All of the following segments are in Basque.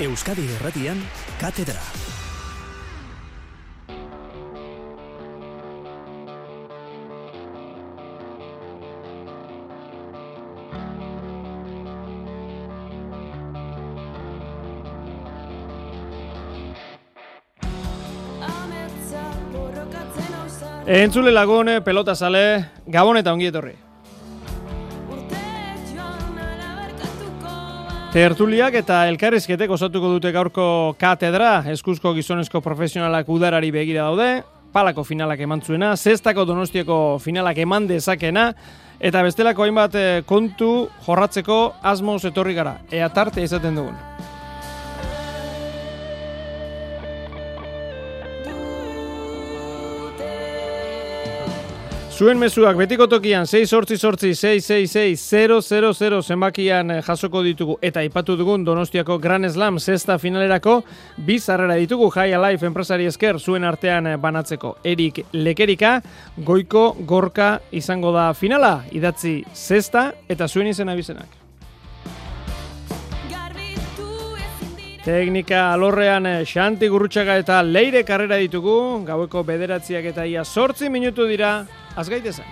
Euskadi Erratian, Katedra. Entzule lagun, pelota sale, gabon eta ongi etorri. Tertuliak eta elkarrizketek osatuko dute gaurko katedra, eskuzko gizonezko profesionalak udarari begira daude, palako finalak eman zuena, zestako donostiako finalak eman dezakena, eta bestelako hainbat eh, kontu jorratzeko asmoz etorri gara, ea tarte izaten dugun. Zuen mezuak betiko tokian 6 sortzi sortzi 666 zenbakian eh, jasoko ditugu. Eta ipatu dugun Donostiako Grand Slam sexta finalerako bi zarrera ditugu. High Life enpresari esker zuen artean eh, banatzeko. Erik Lekerika goiko gorka izango da finala. Idatzi sexta eta zuen izena bizenak. Teknika alorrean eh, Xanti Gurrutxaga eta Leire karrera ditugu, gaueko bederatziak eta ia sortzi minutu dira, azgaitezen.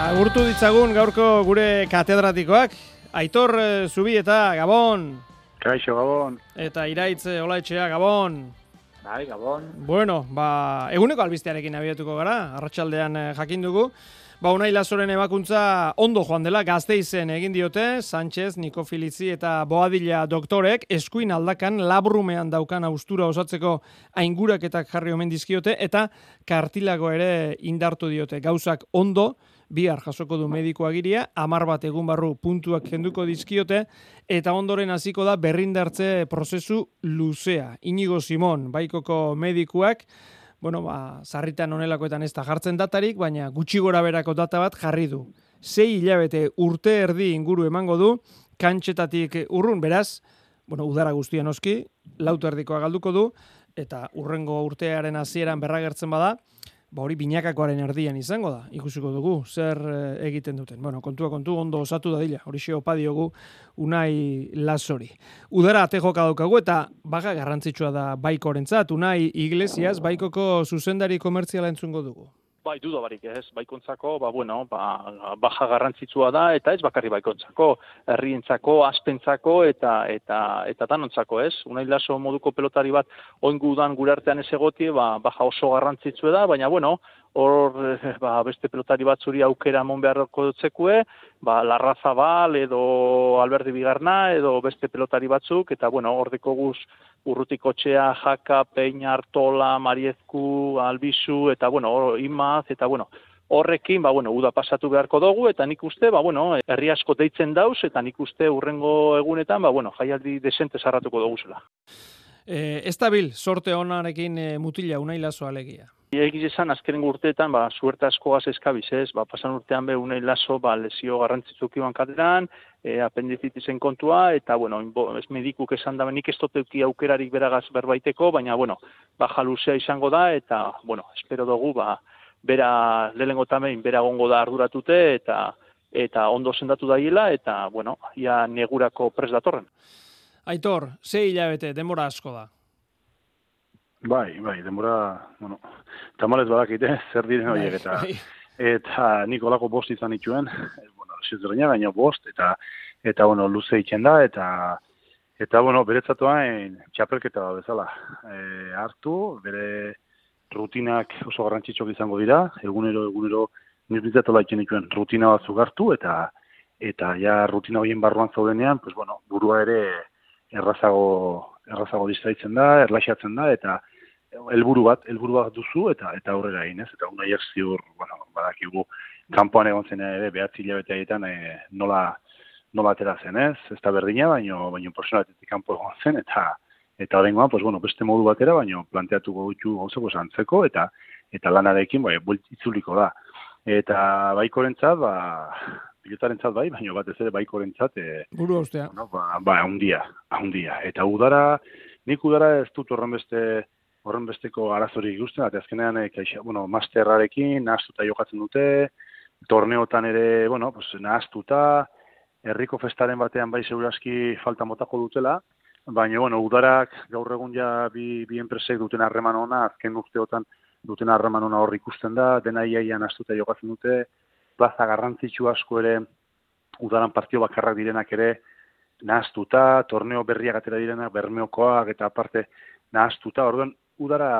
Agurtu ditzagun gaurko gure katedratikoak, Aitor eh, Zubi eta Gabon. Kaixo, Gabon. Eta Iraitz eh, Olaetxea, Gabon. Bai, Gabon. Bueno, ba, eguneko albistearekin abiatuko gara, arratsaldean eh, jakin dugu. Ba, unai lazoren ebakuntza ondo joan dela, gazteizen egin diote, Sánchez, Niko Filitzi eta Boadilla doktorek, eskuin aldakan labrumean daukan austura osatzeko ainguraketak jarri omen dizkiote, eta kartilago ere indartu diote. Gauzak ondo, bihar jasoko du mediko agiria, amar bat egun barru puntuak kenduko dizkiote, eta ondoren hasiko da berrindartze prozesu luzea. Inigo Simon, baikoko medikuak, bueno, ba, zarritan onelakoetan ez da jartzen datarik, baina gutxi gora berako data bat jarri du. Sei hilabete urte erdi inguru emango du, kantxetatik urrun, beraz, bueno, udara guztian oski, lautu erdikoa galduko du, eta urrengo urtearen hasieran berragertzen bada, ba hori binakakoaren erdian izango da, ikusiko dugu, zer eh, egiten duten. Bueno, kontua kontu ondo osatu da dila, hori xe opadiogu unai lasori. Udara ate joka daukagu eta baga garrantzitsua da baikorentzat, unai iglesias, baikoko zuzendari komertziala entzungo dugu. Bai, duda barik ez, baikontzako, ba, bueno, ba, baja garrantzitsua da, eta ez bakarri baikontzako, herrientzako, aspentzako, eta eta eta danontzako ez. Unai laso moduko pelotari bat, oingudan gure artean ez egotie, ba, baja oso garrantzitsua da, baina, bueno, hor eh, ba, beste pelotari batzuri aukera mon beharroko dutzekue, ba, Larra Zabal edo Alberdi Bigarna edo beste pelotari batzuk, eta bueno, hor guz urrutiko txea, jaka, peina, artola, mariezku, albizu, eta bueno, hor imaz, eta bueno, horrekin, ba, bueno, uda pasatu beharko dugu, eta nik uste, ba, bueno, herri asko deitzen dauz, eta nik uste urrengo egunetan, ba, bueno, jaialdi desente zarratuko dugu zela. E, ez dabil, sorte honarekin e, mutila unailazo alegia. Egiz esan, azkeren urteetan, ba, suerte asko gaz eskabiz, ez? Ba, pasan urtean be, unai laso, ba, lesio garrantzitsuk iban kateran, e, apendizitizen kontua, eta, bueno, bo, ez medikuk esan da, nik ez toteuki aukerarik beragaz berbaiteko, baina, bueno, ba, jaluzea izango da, eta, bueno, espero dugu, ba, bera, lehengo tamein, bera gongo da arduratute, eta, eta ondo sendatu daiela, eta, bueno, ia negurako pres datorren. Aitor, ze hilabete, demora asko da. Bai, bai, denbora, bueno, tamalez badakite, zer diren horiek, eta, bai. eta Nikolako bost izan ituen, bueno, zizurreina, baina bost, eta, eta, bueno, luze itxen da, eta, eta, bueno, beretzatuain txapelketa da bezala. E, hartu, bere rutinak oso garrantzitsok izango dira, egunero, egunero, nirbitzatu laiken ituen rutina batzuk hartu, eta, eta ja rutina horien barruan zaudenean, pues, bueno, burua ere errazago, errazago distraitzen da, erlaxatzen da, eta, helburu bat, helburu bat duzu eta eta aurrera egin, ez? Eta una hier ziur, bueno, badakigu kanpoan egon zen ere behatzi hilabete haietan e, nola nola atera zen, ez? Ez da berdina, baino baino personaletik kanpo egon zen eta eta oraingoa, pues bueno, beste modu batera, baino planteatuko ditu gauzako santzeko eta eta lanarekin bai itzuliko da. Eta baikorentzat, ba pilotarentzat bai, baino batez ere baikorentzat eh buru Bueno, ba, ba, día, un día. Eta udara, nik udara ez dut horren beste horren besteko arazorik ikusten, eta azkenean, e, bueno, masterrarekin, nahaztuta jokatzen dute, torneotan ere, bueno, pues, nahaztuta, herriko festaren batean bai segurazki falta motako dutela, baina, bueno, udarak gaur egun ja bi, bi enpresek duten harreman ona, azken urteotan duten harreman ona hor ikusten da, dena iaian astuta jokatzen dute, plaza garrantzitsu asko ere, udaran partio bakarrak direnak ere, nahaztuta, torneo berriak atera direnak, bermeokoak eta aparte nahaztuta, orduan, udara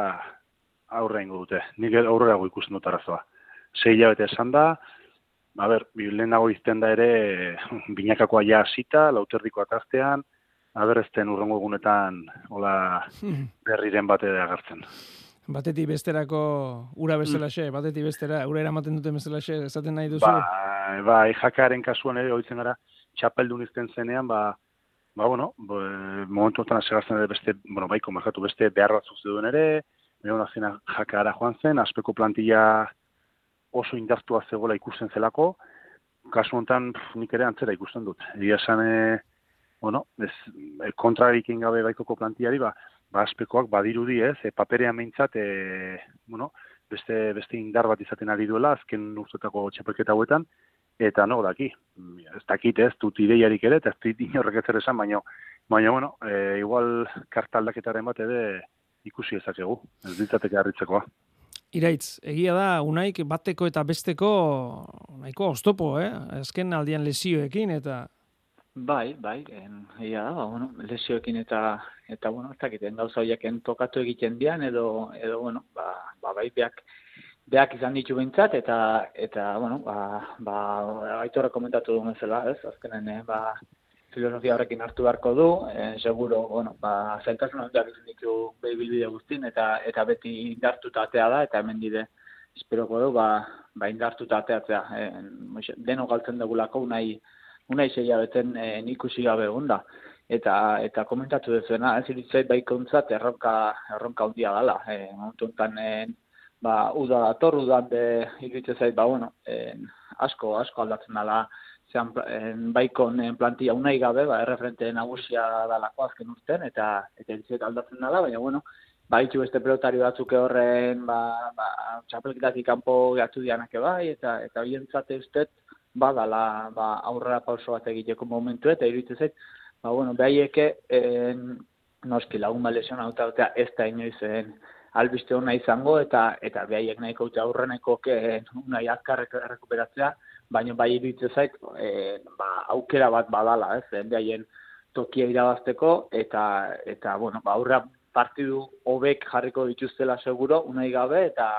aurre ingo dute, nik aurrera ikusten dut arazoa. Sei hilabete esan da, a ber, lehenago izten da ere, binakakoa ja zita, lauterdiko ataztean, a ber, ezten urrengo egunetan, hola, hmm. berriren bate agertzen. Batetik besterako ura bezalaxe, mm. batetik bestera, ura eramaten duten bezalaxe, esaten nahi duzu? Ba, ba, jakaren kasuan ere, oitzen gara, txapeldun izten zenean, ba, ba, bueno, bo, momentu otan asegartzen ere beste, bueno, baiko markatu beste behar batzuk zeuden ere, behar zena jakara joan zen, aspeko plantilla oso indartua zegoela ikusten zelako, kasu honetan nik ere antzera ikusten dut. Egia esan, e, bueno, ez, e, kontrarik ingabe baikoko plantiari, ba, ba aspekoak badirudi ez, e, paperean meintzat, e, bueno, beste, beste indar bat izaten ari duela, azken urtetako txapelketa hauetan, eta no, daki, ez dakit ez, dut ideiarik ere, eta ez dit inorrek ez esan, baina, baina, bueno, e, igual kartaldaketaren bat ere ikusi ezakegu, ez ditzateke harritzekoa. Iraitz, egia da, unaik bateko eta besteko nahiko oztopo, eh? Azken aldian lesioekin eta... Bai, bai, en, egia ba, bueno, lesioekin eta, eta bueno, ez dakiten gauza horiek tokatu egiten dian, edo, edo bueno, ba, ba bai, beak, beak izan ditu bintzat, eta, eta bueno, ba, ba, aitorra komentatu duen zela, ez? Azkenen, eh, ba, filosofia horrekin hartu beharko du, e, seguro, bueno, ba, zailtasun handiak izan ditu behi bilbide guztin, eta eta beti indartuta atea da, eta hemen dide, esperoko du, ba, ba indartuta ateatzea. E, deno galtzen dugulako, unai, unai zeia beten e, ikusi gabe egun da. Eta, eta komentatu dezuena, ez iritzait baikontzat erronka, erronka handia dela. E, momentu enten, e, ba, uda dator, udan de iritzait, ba, bueno, e, asko, asko aldatzen dela, zean en, baikon en plantilla unai gabe, ba, erreferente nagusia dalako azken urten, eta eta entziet aldatzen dela, baina, bueno, baitu beste pelotari batzuk horren, ba, ba, txapelketatik kanpo gatu dianak bai, eta eta bientzate ustet, badala ba, aurrera pauso bat egiteko momentu, eta iruditzen zait, ba, bueno, behaieke, en, noski lagun ba lesion hau ez da inoizen albiste hona izango, eta eta behaiek nahiko aurreneko ke, unai azkarrek rekuperatzea, baina bai iruditzen zait e, ba, aukera bat badala, ez, haien tokia irabazteko eta eta bueno, ba aurra partidu hobek jarriko dituztela seguro unai gabe eta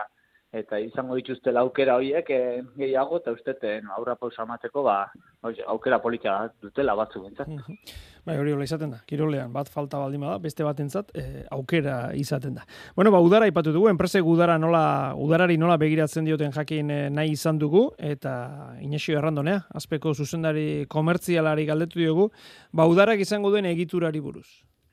eta izango dituzte aukera horiek e, gehiago eta usteten aurra pausa mateko ba aukera polita dutela batzu bentzat. Bai, hori hola izaten da. Kirolean bat falta baldin bada, beste batentzat e, aukera izaten da. Bueno, ba udara aipatu dugu, enprese udara nola udarari nola begiratzen dioten jakin nahi izan dugu eta Inesio Errandonea, azpeko zuzendari komertzialari galdetu diogu, ba udarak izango duen egiturari buruz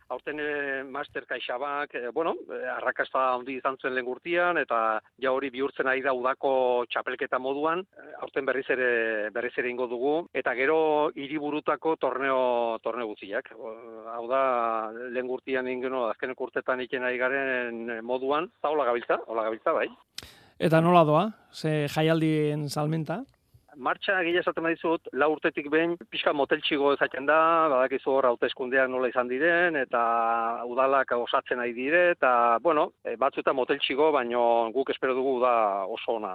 aurten ere master kaixabak, e, bueno, e, arrakasta handi izan zen lehen eta ja hori bihurtzen ari da udako txapelketa moduan, e, aurten berriz ere, berriz ere ingo dugu, eta gero hiriburutako torneo, torneo guztiak. Hau da, lehen gurtian ingeno, azken urtetan iken ari garen moduan, hola gabiltza, hola gabiltza, bai. Eta nola doa, ze jaialdien salmenta? Martxa egia esaten badizut, la urtetik behin pixka moteltxigo ezaten da, badakizu hor hauteskundeak nola izan diren, eta udalak osatzen ari dire, eta, bueno, e, batzuta moteltxigo, baino guk espero dugu da oso ona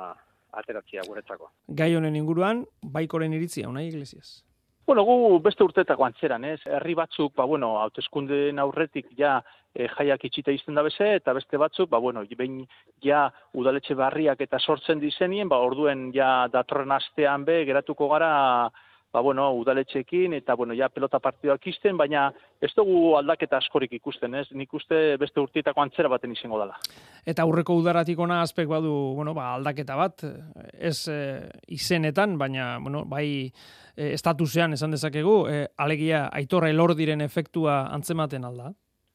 ateratzea guretzako. Gai honen inguruan, baikoren iritzia, unai iglesias? Bueno, gu beste urtetako antzeran, ez? Herri batzuk, ba, bueno, hauteskundeen aurretik ja e, jaiak itxita izten da beze, eta beste batzuk, ba, bueno, behin ja udaletxe barriak eta sortzen dizenien, ba, orduen ja datorren astean be, geratuko gara, ba, bueno, udaletxekin, eta, bueno, ja pelota partidoak izten, baina ez dugu aldaketa askorik ikusten, ez? Nik uste beste urtietako antzera baten izango dela. Eta aurreko udaratik ona aspek badu, bueno, ba, aldaketa bat, ez e, izenetan, baina, bueno, bai e, estatusean esan dezakegu, e, alegia aitorra elordiren efektua antzematen alda?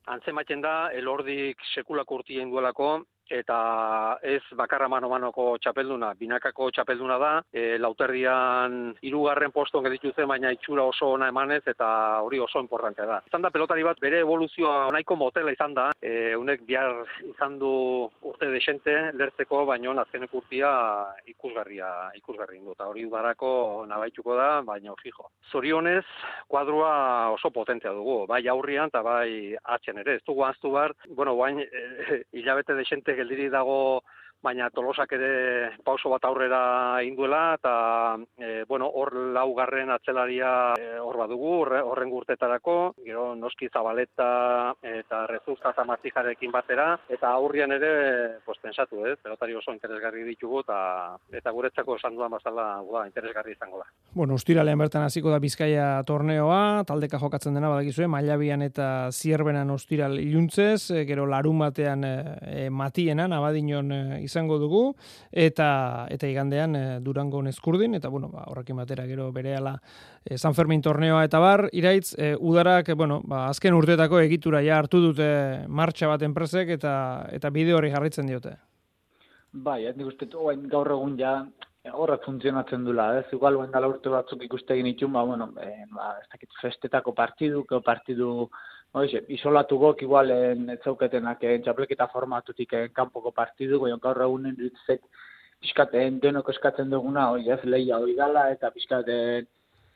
Antzematen da, elordik sekulako urtien duelako, eta ez bakarra mano-manoko txapelduna, binakako txapelduna da, e, lauterdian irugarren poston gelditu zen, baina itxura oso ona emanez, eta hori oso importante da. Izan da pelotari bat bere evoluzioa nahiko motela izan da, e, unek bihar izan du urte desente lertzeko, baina azkenek urtia ikusgarria, ikusgarri indu, eta hori udarako nabaituko da, baina fijo. Zorionez, kuadrua oso potentea dugu, bai aurrian eta bai atzen ere. Ez dugu aztu bar, bueno, bain, e, hilabete desente geldiri dago baina Tolosak ere pauso bat aurrera induela eta e, bueno, hor laugarren atzelaria e, hor badugu horren gurtetarako, gero noski Zabaleta eta Rezuzta eta Martijarekin batera. Eta aurrian ere pues pensatu, eh, pelotari oso interesgarri ditugu eta eta guretzako esan duan bazala ba, interesgarri izango da. Bueno, Ostiralean bertan hasiko da Bizkaia torneoa, taldeka jokatzen dena badakizue, Mailabian eta Zierbenan Ostiral iluntzez, e, gero larun batean e, e, Matienan Abadinon e, izango dugu eta eta igandean e, Durango Neskurdin eta bueno, ba horrekin batera gero berehala e, San Fermin torneoa eta bar iraitz e, udarak bueno, ba, azken urteetako egitura ja hartu dute martxa bat enpresek eta eta bideo hori jarritzen diote. Bai, ez nik uste gaur egun ja horrek funtzionatzen dula, ez? Igual guen dala urte batzuk ikuste egin itxun, ba, bueno, e, ba, ez dakit festetako partidu, partidu Oixe, isolatu gok igual en etzauketenak en txapleketa formatutik en kanpoko partidu, goion gaur egunen ditzek pixkaten denok eskatzen duguna, oi ez lehia hoi gala, eta pixkaten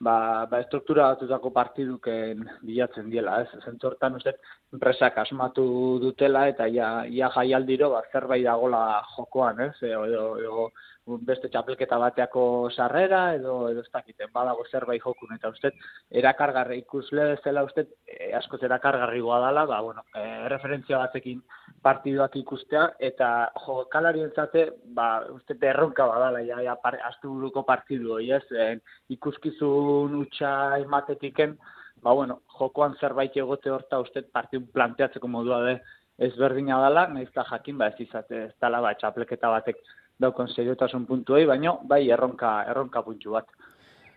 ba, ba estruktura batutako partiduken bilatzen diela, ez? Zentortan uste, enpresak asmatu dutela, eta ia, ia jaialdiro, ba, zerbait dagola jokoan, ez? Edo, edo, beste txapelketa bateako sarrera edo edo ez dakiten badago zerbait jokun eta uste erakargarri ikusle zela uste e, asko erakargarrigoa dela ba bueno e, referentzia batekin partiduak ikustea eta jo kalarientzate ba uste erronka badala ja ja par, astuburuko partidu ez e, ikuskizun utxa ematetiken ba bueno jokoan zerbait egote horta uste partidu planteatzeko modua de ezberdina dela naizta jakin ba ez izate ez dela ba txapelketa batek daukon seriotasun puntuei, baino bai erronka erronka puntu bat.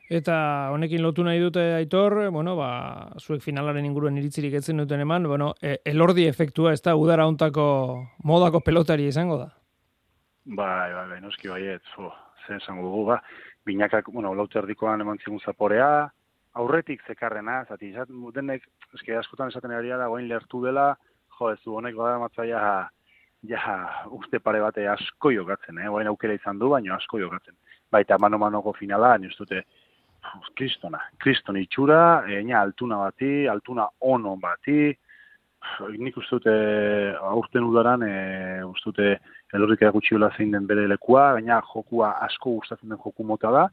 Eta honekin lotu nahi dute aitor, bueno, ba, zuek finalaren inguruen iritzirik etzen duten eman, bueno, e, elordi efektua ez da udara ontako modako pelotari izango da? Bai, bai, bai, noski bai, ez, jo, zen esango dugu, ba, binakak, bueno, lauter erdikoan eman zigun zaporea, aurretik zekarrena, zati, izat, denek, eske askotan esaten egaria da, goin lertu dela, jo, ez du, honek bada matzaia, ja, uste pare bate asko jokatzen, eh? Oain aukera izan du, baina asko jokatzen. Baita mano-manoko finala, ustute, kristona, kriston itxura, eina altuna bati, altuna ono bati, nik ustute aurten udaran, e, ustute elorrik gutxi zein den bere lekua, baina jokua asko gustatzen den joku mota da,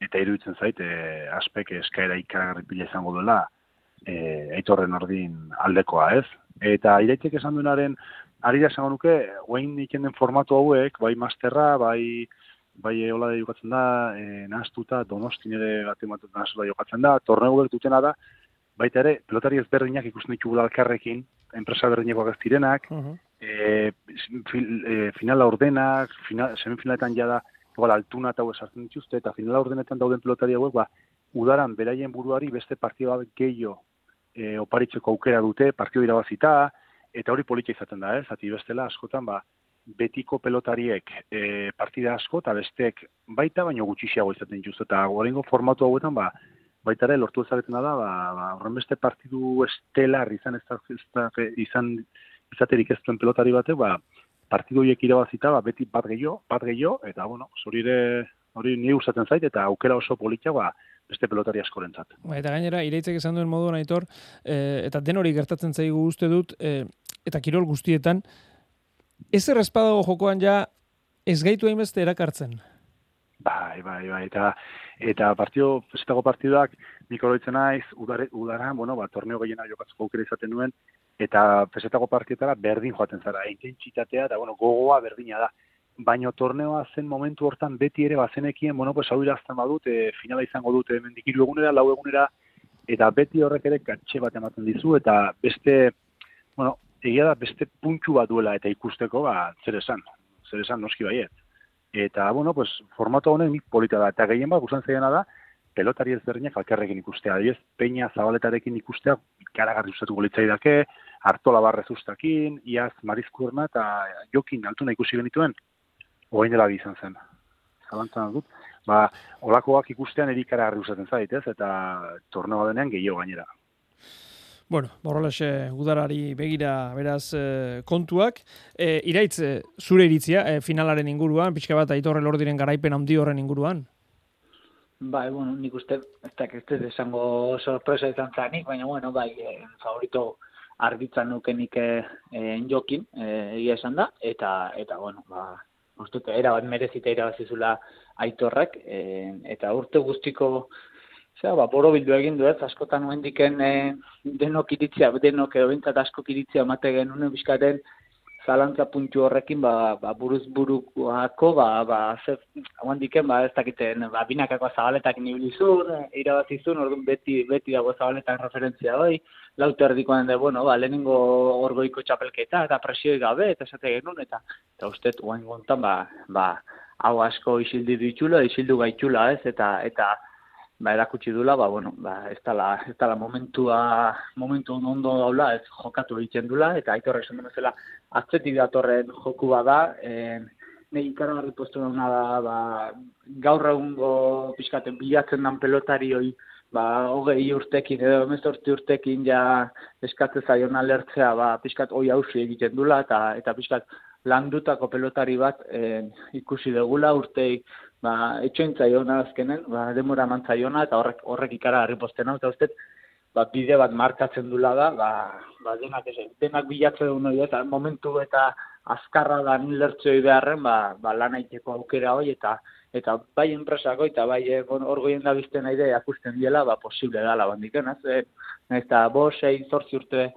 eta iruditzen zait, e, aspek eskaera ikaragarri pila izango dela, e, aitorren ordin aldekoa, ez? Eta iraitek esan duenaren ari da esango nuke, guain den formatu hauek, bai masterra, bai bai hola da jokatzen da, e, nahaztuta, donostin ere gati nahaztuta jokatzen da, behar dutena da, baita ere, pelotari ezberdinak ikusten ditugu alkarrekin, enpresa berdineko agaztirenak, uh -huh. e, e, finala ordenak, final, semifinaletan jada, igual, altuna eta esartzen dituzte, eta finala ordenetan dauden pelotari hauek, ba, udaran beraien buruari beste partioa gehiago e, oparitzeko aukera dute, partio irabazita, eta hori politia izaten da, ez? Zati bestela askotan ba betiko pelotariek e, partida asko eta bestek baita baino gutxiago izaten dituzte eta gorengo formatu hauetan ba baita ere lortu ezageten da ba, ba horren beste partidu estelar izan ez izan izaterik ez duen pelotari bate ba partidu horiek irabazita ba beti bat gehiago, bat gehiago eta bueno, hori hori ni usatzen zait eta aukera oso politia ba beste pelotari askorentzat. Ba, eta gainera, ireitzek esan duen moduan aitor, e, eta den hori gertatzen zaigu uste dut, e, eta kirol guztietan, ez errespadago jokoan ja ez gaitu hainbeste erakartzen. Bai, bai, bai, eta eta partio, fesetago partiduak, nik oroitzen naiz, udare, udara, bueno, ba, torneo gehiena jokatzeko aukera izaten nuen, eta fesetago partietara berdin joaten zara, intentsitatea, eta bueno, gogoa berdina da baino torneoa zen momentu hortan beti ere bazenekien, bueno, pues hau irazten badut, e, finala izango dute hemen dikiru egunera, lau egunera, eta beti horrek ere katxe bat ematen dizu, eta beste, bueno, egia da beste puntxu bat duela eta ikusteko, ba, zer esan, zer esan noski baiet. Eta, bueno, pues, formatu honen nik polita da, eta gehien bat, guzan zeiena da, pelotari ezberdinak alkarrekin ikustea. Adiez, peina zabaletarekin ikustea, ikaragarri ustatu golitzai dake, hartola barrez ustakin, iaz marizkurna eta jokin altuna ikusi genituen, oain dela izan zen. Zalantzan dut. Ba, olakoak ikustean erikara harri usaten zait, ez? Eta torneo denean gehiago gainera. Bueno, borrolese udarari begira beraz e, kontuak. E, iraitz, e, zure iritzia e, finalaren inguruan, pixka bat aitorre lordiren garaipen handi horren inguruan? Bai, bueno, nik uste, ez da, ez esango sorpresa izan zanik, baina, bueno, bai, e, favorito argitzan nukenik e, jokin, egia esan da, eta, eta bueno, ba, uste, era bat merezita irabazizula aitorrek, e, eta urte guztiko Zer, ba, boro bildu egin du ez, askotan nuen e, denok iritzia, denok edo bintzat asko iritzia emate genuen bizkaten zalantza puntu horrekin, ba, ba buruz burukoako, ba, ba, zer, hauen diken, ba, ez dakiten, ba, binakako zabaletak nibilizun, irabazizun, orduan beti, beti dago zabaletak referentzia hoi, lauter erdikoan de, bueno, ba, lehenengo orgoiko txapelketa, eta presioi gabe, eta esate genuen, eta, eta uste, guain gontan, ba, ba, hau asko isildi ditxula, isildu gaitxula, ez, eta, eta, ba, erakutsi dula, ba, bueno, ba, ez tala, ez tala momentua, momentu ondo daula, ez jokatu egiten dula, eta aitorre esan duen zela, atzetik datorren joku bada, e, nahi ikaragarri postu dauna da, ba, gaur egungo pixkaten bilatzen dan pelotari hoi, ba, hogei urtekin, edo emezortzi urtekin ja eskatze zaion alertzea, ba, pixkat hoi hausi egiten dula, eta, eta pixkat landutako pelotari bat e, ikusi degula urtei ba, etxointza jona azkenen, ba, demora mantza jona, eta horrek, horrek ikara harri postena, eta uste, ba, bide bat markatzen dula da, ba, ba, denak, ez, denak bilatzen du noi, eta momentu eta azkarra da nilertzoi beharren, ba, ba, lan aiteko aukera hoi, eta eta bai enpresako, eta bai eh, hor goien da bizten nahi akusten diela, ba, posible dala bandiken, ez, e, eta bo, sei, zortzi urte,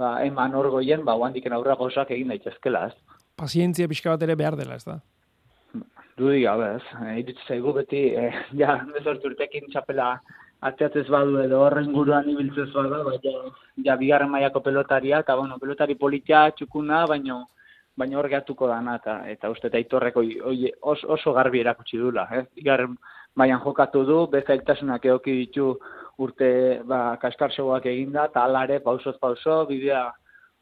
ba, eman hor goien, ba, bandiken aurra gozak egin daitezkela, ez. Pazientzia pixka bat ere behar dela, ez da? Dudi gabe, ez. Iritz zaigu beti, e, ja, bezortu urtekin txapela atzeatzez badu edo horren guruan ibiltzez badu, bai, ja, bigarren maiako pelotaria, eta bueno, pelotari politia txukuna, baino, baino hor gehatuko dana, eta, eta uste eta os, oso garbi erakutsi dula. Eh? Bigarren maian jokatu du, bezailtasunak eoki ditu urte ba, kaskarsoak eginda, eta alare, pausoz pauso, bidea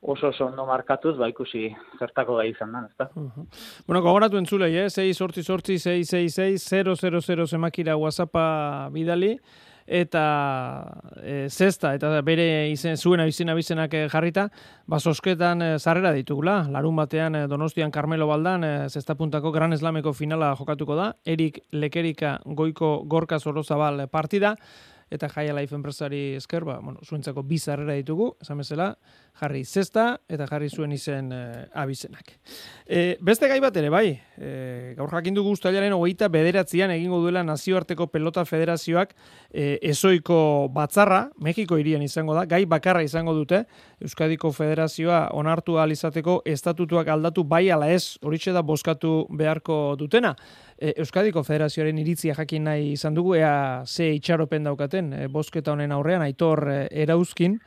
oso oso ondo markatuz, ba ikusi zertako gai izan da, ezta? Uh -huh. Bueno, gogoratu entzulei, eh? 6 sortzi sortzi 666 000 zemakira WhatsAppa bidali, eta e, zesta, eta bere izen, zuen abizena abizenak e, jarrita, ba, sosketan e, zarrera ditugula, larun batean e, Donostian Carmelo Baldan, e, zesta puntako Gran Eslameko finala jokatuko da, Erik Lekerika goiko gorka zorozabal partida, eta Jaya Life enpresari esker, ba, bueno, zuentzako bizarrera ditugu, esan bezala, jarri zesta eta jarri zuen izen e, abizenak. E, beste gai bat ere, bai, e, gaur jakin dugu ustailaren hogeita bederatzean egingo duela nazioarteko pelota federazioak e, ezoiko batzarra, Mexiko irian izango da, gai bakarra izango dute, Euskadiko federazioa onartu izateko estatutuak aldatu bai ala ez, horitxe da boskatu beharko dutena. E, Euskadiko Federazioaren iritzia jakin nahi izan dugu, ea ze itxaropen daukaten, e, bosketa honen aurrean, aitor e, erauzkin,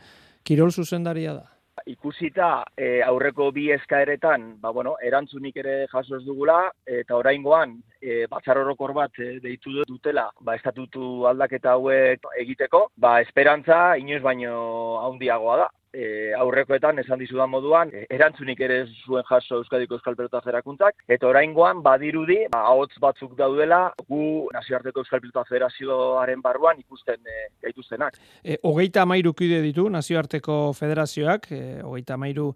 kirol zuzendaria da. Ikusita e, aurreko bi eskaeretan, ba, bueno, erantzunik ere jaso ez dugula, eta oraingoan e, batzar bat e, deitu dutela, ba, estatutu aldaketa hauek egiteko, ba, esperantza inoiz baino handiagoa da e, aurrekoetan esan dizudan moduan, e, erantzunik ere zuen jaso Euskadiko Euskal Pelota Federakuntzak, eta oraingoan badirudi, ba, ahots batzuk daudela, gu nazioarteko Euskal Pelota Federazioaren barruan ikusten e, gaituztenak. E, hogeita amairu kide ditu nazioarteko federazioak, e, hogeita amairu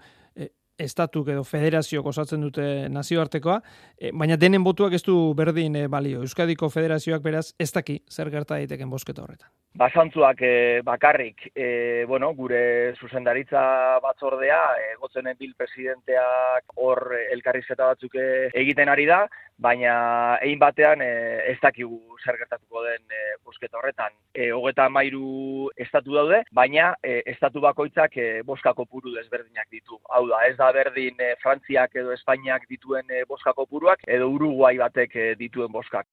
estatuk edo federazioak osatzen dute nazioartekoa, e, baina denen botuak ez du berdin e, balio. Euskadiko federazioak beraz ez daki zer gerta daiteken bosketa horretan. Basantzuak e, bakarrik, e, bueno, gure zuzendaritza batzordea, e, bil presidenteak hor elkarrizketa batzuk egiten ari da, baina egin batean e, ez dakigu zer gertatuko den e, bosketa horretan. E, hogeta mairu estatu daude, baina e, estatu bakoitzak e, boskako puru desberdinak ditu. Hau da, ez da berdin e, Frantziak edo Espainiak dituen e, boskako puruak, edo Uruguai batek e, dituen boskak.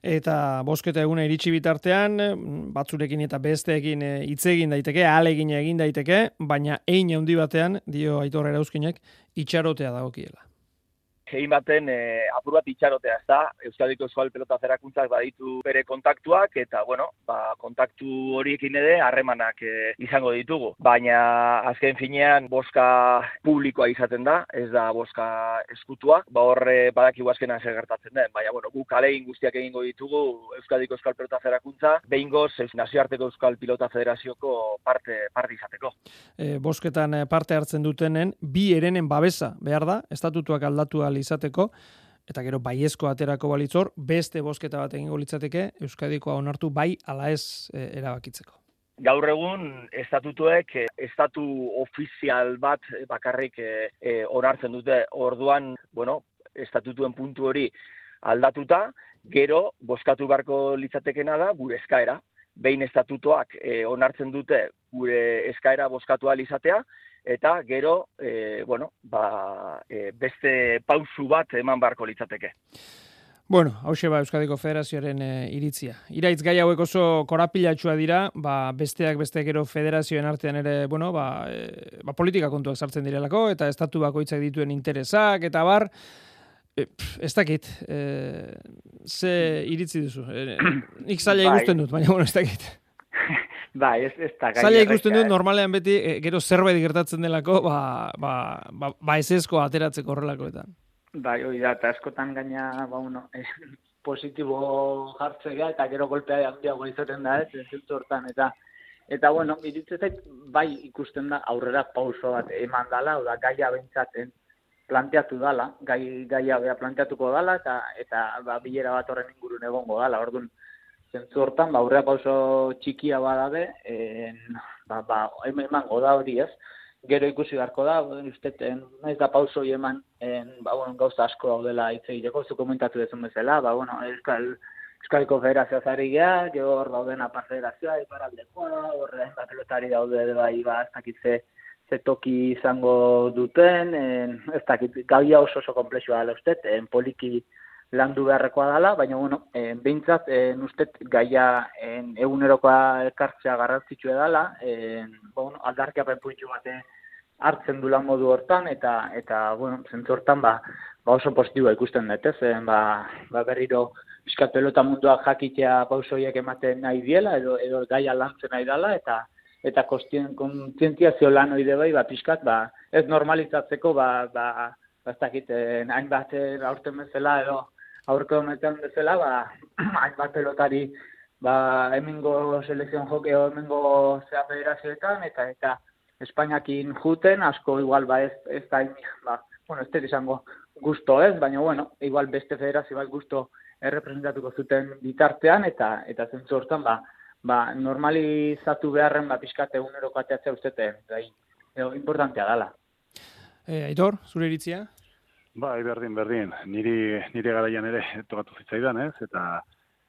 Eta bosketa eguna iritsi bitartean, batzurekin eta besteekin eh, hitz egin daiteke, alegin egin daiteke, baina ein handi batean, dio Aitor Erauzkinek, itxarotea dagokiela. Egin baten e, apur bat itxarotea, ez da, Euskadiko Euskal Pelota Zerakuntzak baditu bere kontaktuak, eta, bueno, ba, kontaktu horiekin ere harremanak e, izango ditugu. Baina, azken finean, boska publikoa izaten da, ez da boska eskutua, ba horre badakigu azkenan zer gertatzen den, baina, bueno, gu kalegin guztiak egingo ditugu Euskadiko Euskal Pelota Zerakuntza, behin goz, nazioarteko Euskal Pilota Federazioko parte, parte izateko. E, bosketan parte hartzen dutenen, bi erenen babesa, behar da, estatutuak aldatu izateko, eta gero baiezko aterako balitzor, beste bosketa bat egingo litzateke, Euskadikoa onartu bai ala ez e, erabakitzeko. Gaur egun, estatutuek, e, estatu ofizial bat bakarrik e, e, onartzen dute orduan, bueno, estatutuen puntu hori aldatuta, gero, boskatu barko litzatekena da, gure eskaera. Behin estatutoak e, onartzen dute gure eskaera boskatu izatea, eta gero, e, bueno, ba, e, beste pausu bat eman barko litzateke. Bueno, hause ba Euskadiko Federazioaren e, iritzia. Iraitz gai hauek oso korapilatxua dira, ba, besteak beste gero federazioen artean ere, bueno, ba, e, ba, politika kontuak sartzen direlako, eta estatu bakoitzak dituen interesak, eta bar, e, ez dakit, e, ze iritzi duzu. E, nik zaila bai. ikusten dut, baina, bueno, ez dakit. Bai, ez, ez da Zaila ikusten dut, normalean beti, e, gero zerbait gertatzen delako, ba, ba, ba, ba ez ezko ateratzeko horrelakoetan. Bai, hori da, eta askotan gaina, ba, uno, eh, positibo jartzea, eta gero golpea handiago izaten da, ez, ez hortan, eta, eta, bueno, iritzezait, bai ikusten da, aurrera pauso bat eman dala, oda, gaia bentsaten planteatu dala, gai, gaia bea planteatuko dala, eta, eta ba, bilera bat horren ingurun egongo dala, orduan, zentzu hortan, ba, aurrera pauso txikia badabe, en, ba, ba, eman goda hori ez, gero ikusi beharko da, uste, naiz da pauso eman, en, ba, bueno, gauza asko daudela hitz egiteko, zu komentatu dezun bezala, ba, bueno, euskal, euskaliko federazioa zari geha, gero hor dauden apar federazioa, iparaldekoa, horre, ba, pelotari daude, bai, ba, ez dakitze, ze toki izango duten, en, ez dakit, gauia oso oso komplexua dela uste, en, poliki, landu beharrekoa dela, baina bueno, eh beintzat eh ustet gaia en egunerokoa ekartzea garrantzitsua dela, eh bueno, aldarkapen puntu bate hartzen dula modu hortan eta eta bueno, zentzu hortan ba, ba oso positiboa ikusten dut, ez? Eh, ba, ba berriro fiskat pelota mundua jakitea pausoiek ematen nahi diela edo edo gaia lantzen nahi dela eta eta kontzientziazio lan hori bai ba pizkat ba ez normalizatzeko ba ba ez dakit eh, hainbat eh, aurten bezala edo aurko honetan bezala, ba, hainbat pelotari, ba, hemengo selekzion jokeo, hemengo zea federazioetan, eta eta Espainiakin juten, asko igual, ba, ez, ez da, ba, bueno, ez izango gusto ez, baina, bueno, igual beste federazio bat gusto errepresentatuko zuten bitartean, eta eta zentzu hortan, ba, ba, normalizatu beharren, ba, pixkate eguneroko ateatzea ustete, bai, importantea dala. Eh, Aitor, zure iritzia? Bai, berdin, berdin. Niri, nire garaian ere tokatu zitzaidan, ez? Eta,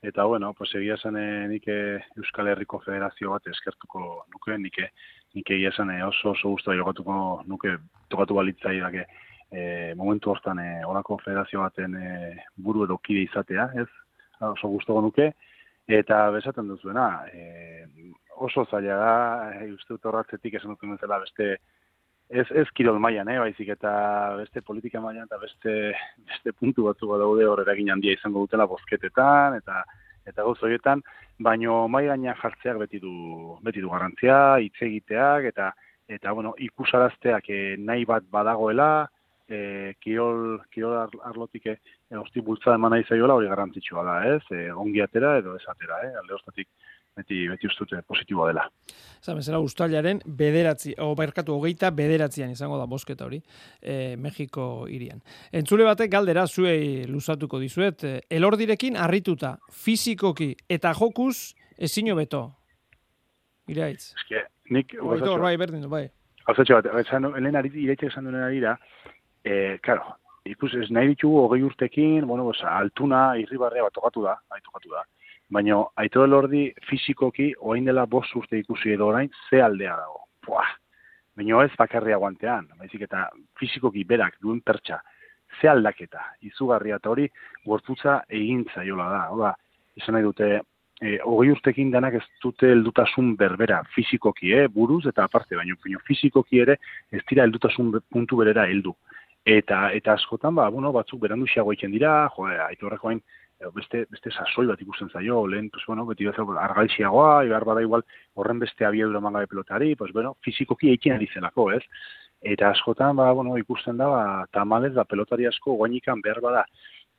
eta bueno, pues egia zen eh, nike Euskal Herriko Federazio bat eskertuko nuke, nike, nike egia zen eh, oso oso guztua jokatuko nuke tokatu balitzai dake e, momentu hortan e, orako federazio baten e, buru edo kide izatea, ez? Oso guztuko nuke. Eta besaten duzuena, e, oso zaila da, e, uste dut horratzetik esan dut beste ez ez kirol mailan, eh, baizik eta beste politika mailan eta beste beste puntu batzu daude hor eragin handia izango dutela bozketetan eta eta goz horietan, baino mai gaina jartzeak beti du beti du garrantzia, hitz egiteak eta eta bueno, ikusarazteak eh, nahi bat badagoela, eh kirol kirol arlotik eh hosti bultza eman nahi zaiola hori garrantzitsua da, ez? Eh ongi atera edo ez atera, eh? Alde ostatik beti, beti ustute positiboa dela. Zan, bezala, ustailaren bederatzi, o berkatu hogeita bederatzian izango da bosketa hori, e, Mexiko irian. Entzule batek galdera zuei luzatuko dizuet, e, elordirekin harrituta, fizikoki eta jokuz ezin beto. Iraitz. Eske, nik... Oito, bai, berdin du, bai. Alzatxo bat, esan, lehen ari, ireitxek esan duen ari da, e, karo, ikus ez nahi ditugu hogei urtekin, bueno, pues, altuna, irribarrea bat tokatu da, bai, tokatu da baina aito lordi fizikoki oain dela bost urte ikusi edo orain ze aldea dago. Buah, baina ez bakarria guantean, baizik eta fizikoki berak duen pertsa, ze aldaketa, izugarria eta hori gorputza egintza jola da. Oda, izan nahi dute, e, hogei urtekin denak ez dute heldutasun berbera fizikoki, eh, buruz eta aparte, baina fizikoki ere ez dira heldutasun puntu berera heldu. eta eta askotan ba bueno batzuk beranduxiago egiten dira jo aitorreko beste beste sasoi bat ikusten zaio lehen pues bueno beti bezala argalxiagoa ibar bada igual horren beste abiadura de pelotari pues bueno fisikoki egiten ari zelako ez? Eta askotan ba bueno ikusten da ba tamalez da pelotari asko goinikan behar bada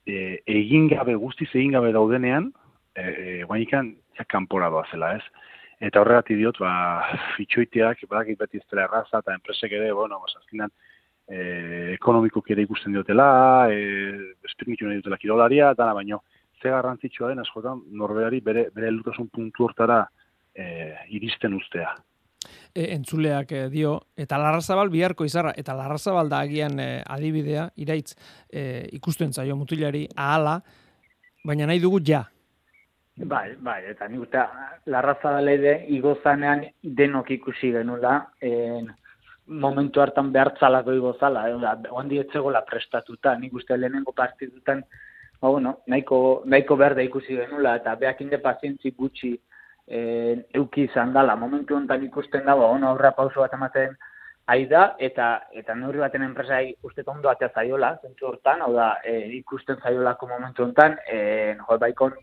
e, egin gabe guztiz egin gabe daudenean e, e, goinikan ja kanpora zela ez? Eta horregatik diot ba fitxoiteak badakit beti ez dela erraza eta enpresek ere bueno ba azkenan e, ekonomikoki ere ikusten diotela, e, espirmitu nahi dutela kirolaria, dana baino, ze garrantzitsua den askotan norberari bere, bere elutasun puntu hortara e, iristen ustea. E, entzuleak e, dio, eta larrazabal biharko izarra, eta larrazabal da agian e, adibidea, iraitz e, ikusten zaio mutilari ahala, baina nahi dugu ja. Bai, bai, eta nik uste, larrazabal ere igozanean denok ikusi genula, en, momentu hartan behartzalako igo zala, eh? ondi etzegola prestatuta, nik uste lehenengo partidutan, ba, bueno, nahiko, nahiko behar da ikusi genula, eta beak inde pazientzi gutxi eh, euki izan dala, momentu honetan ikusten dago, ono aurra pauso bat ematen, aida, eta eta neurri baten enpresa uste ondo atea zaiola, zentzu hortan, hau da, e, ikusten zaiolako momentu honetan, e, jo, baikon,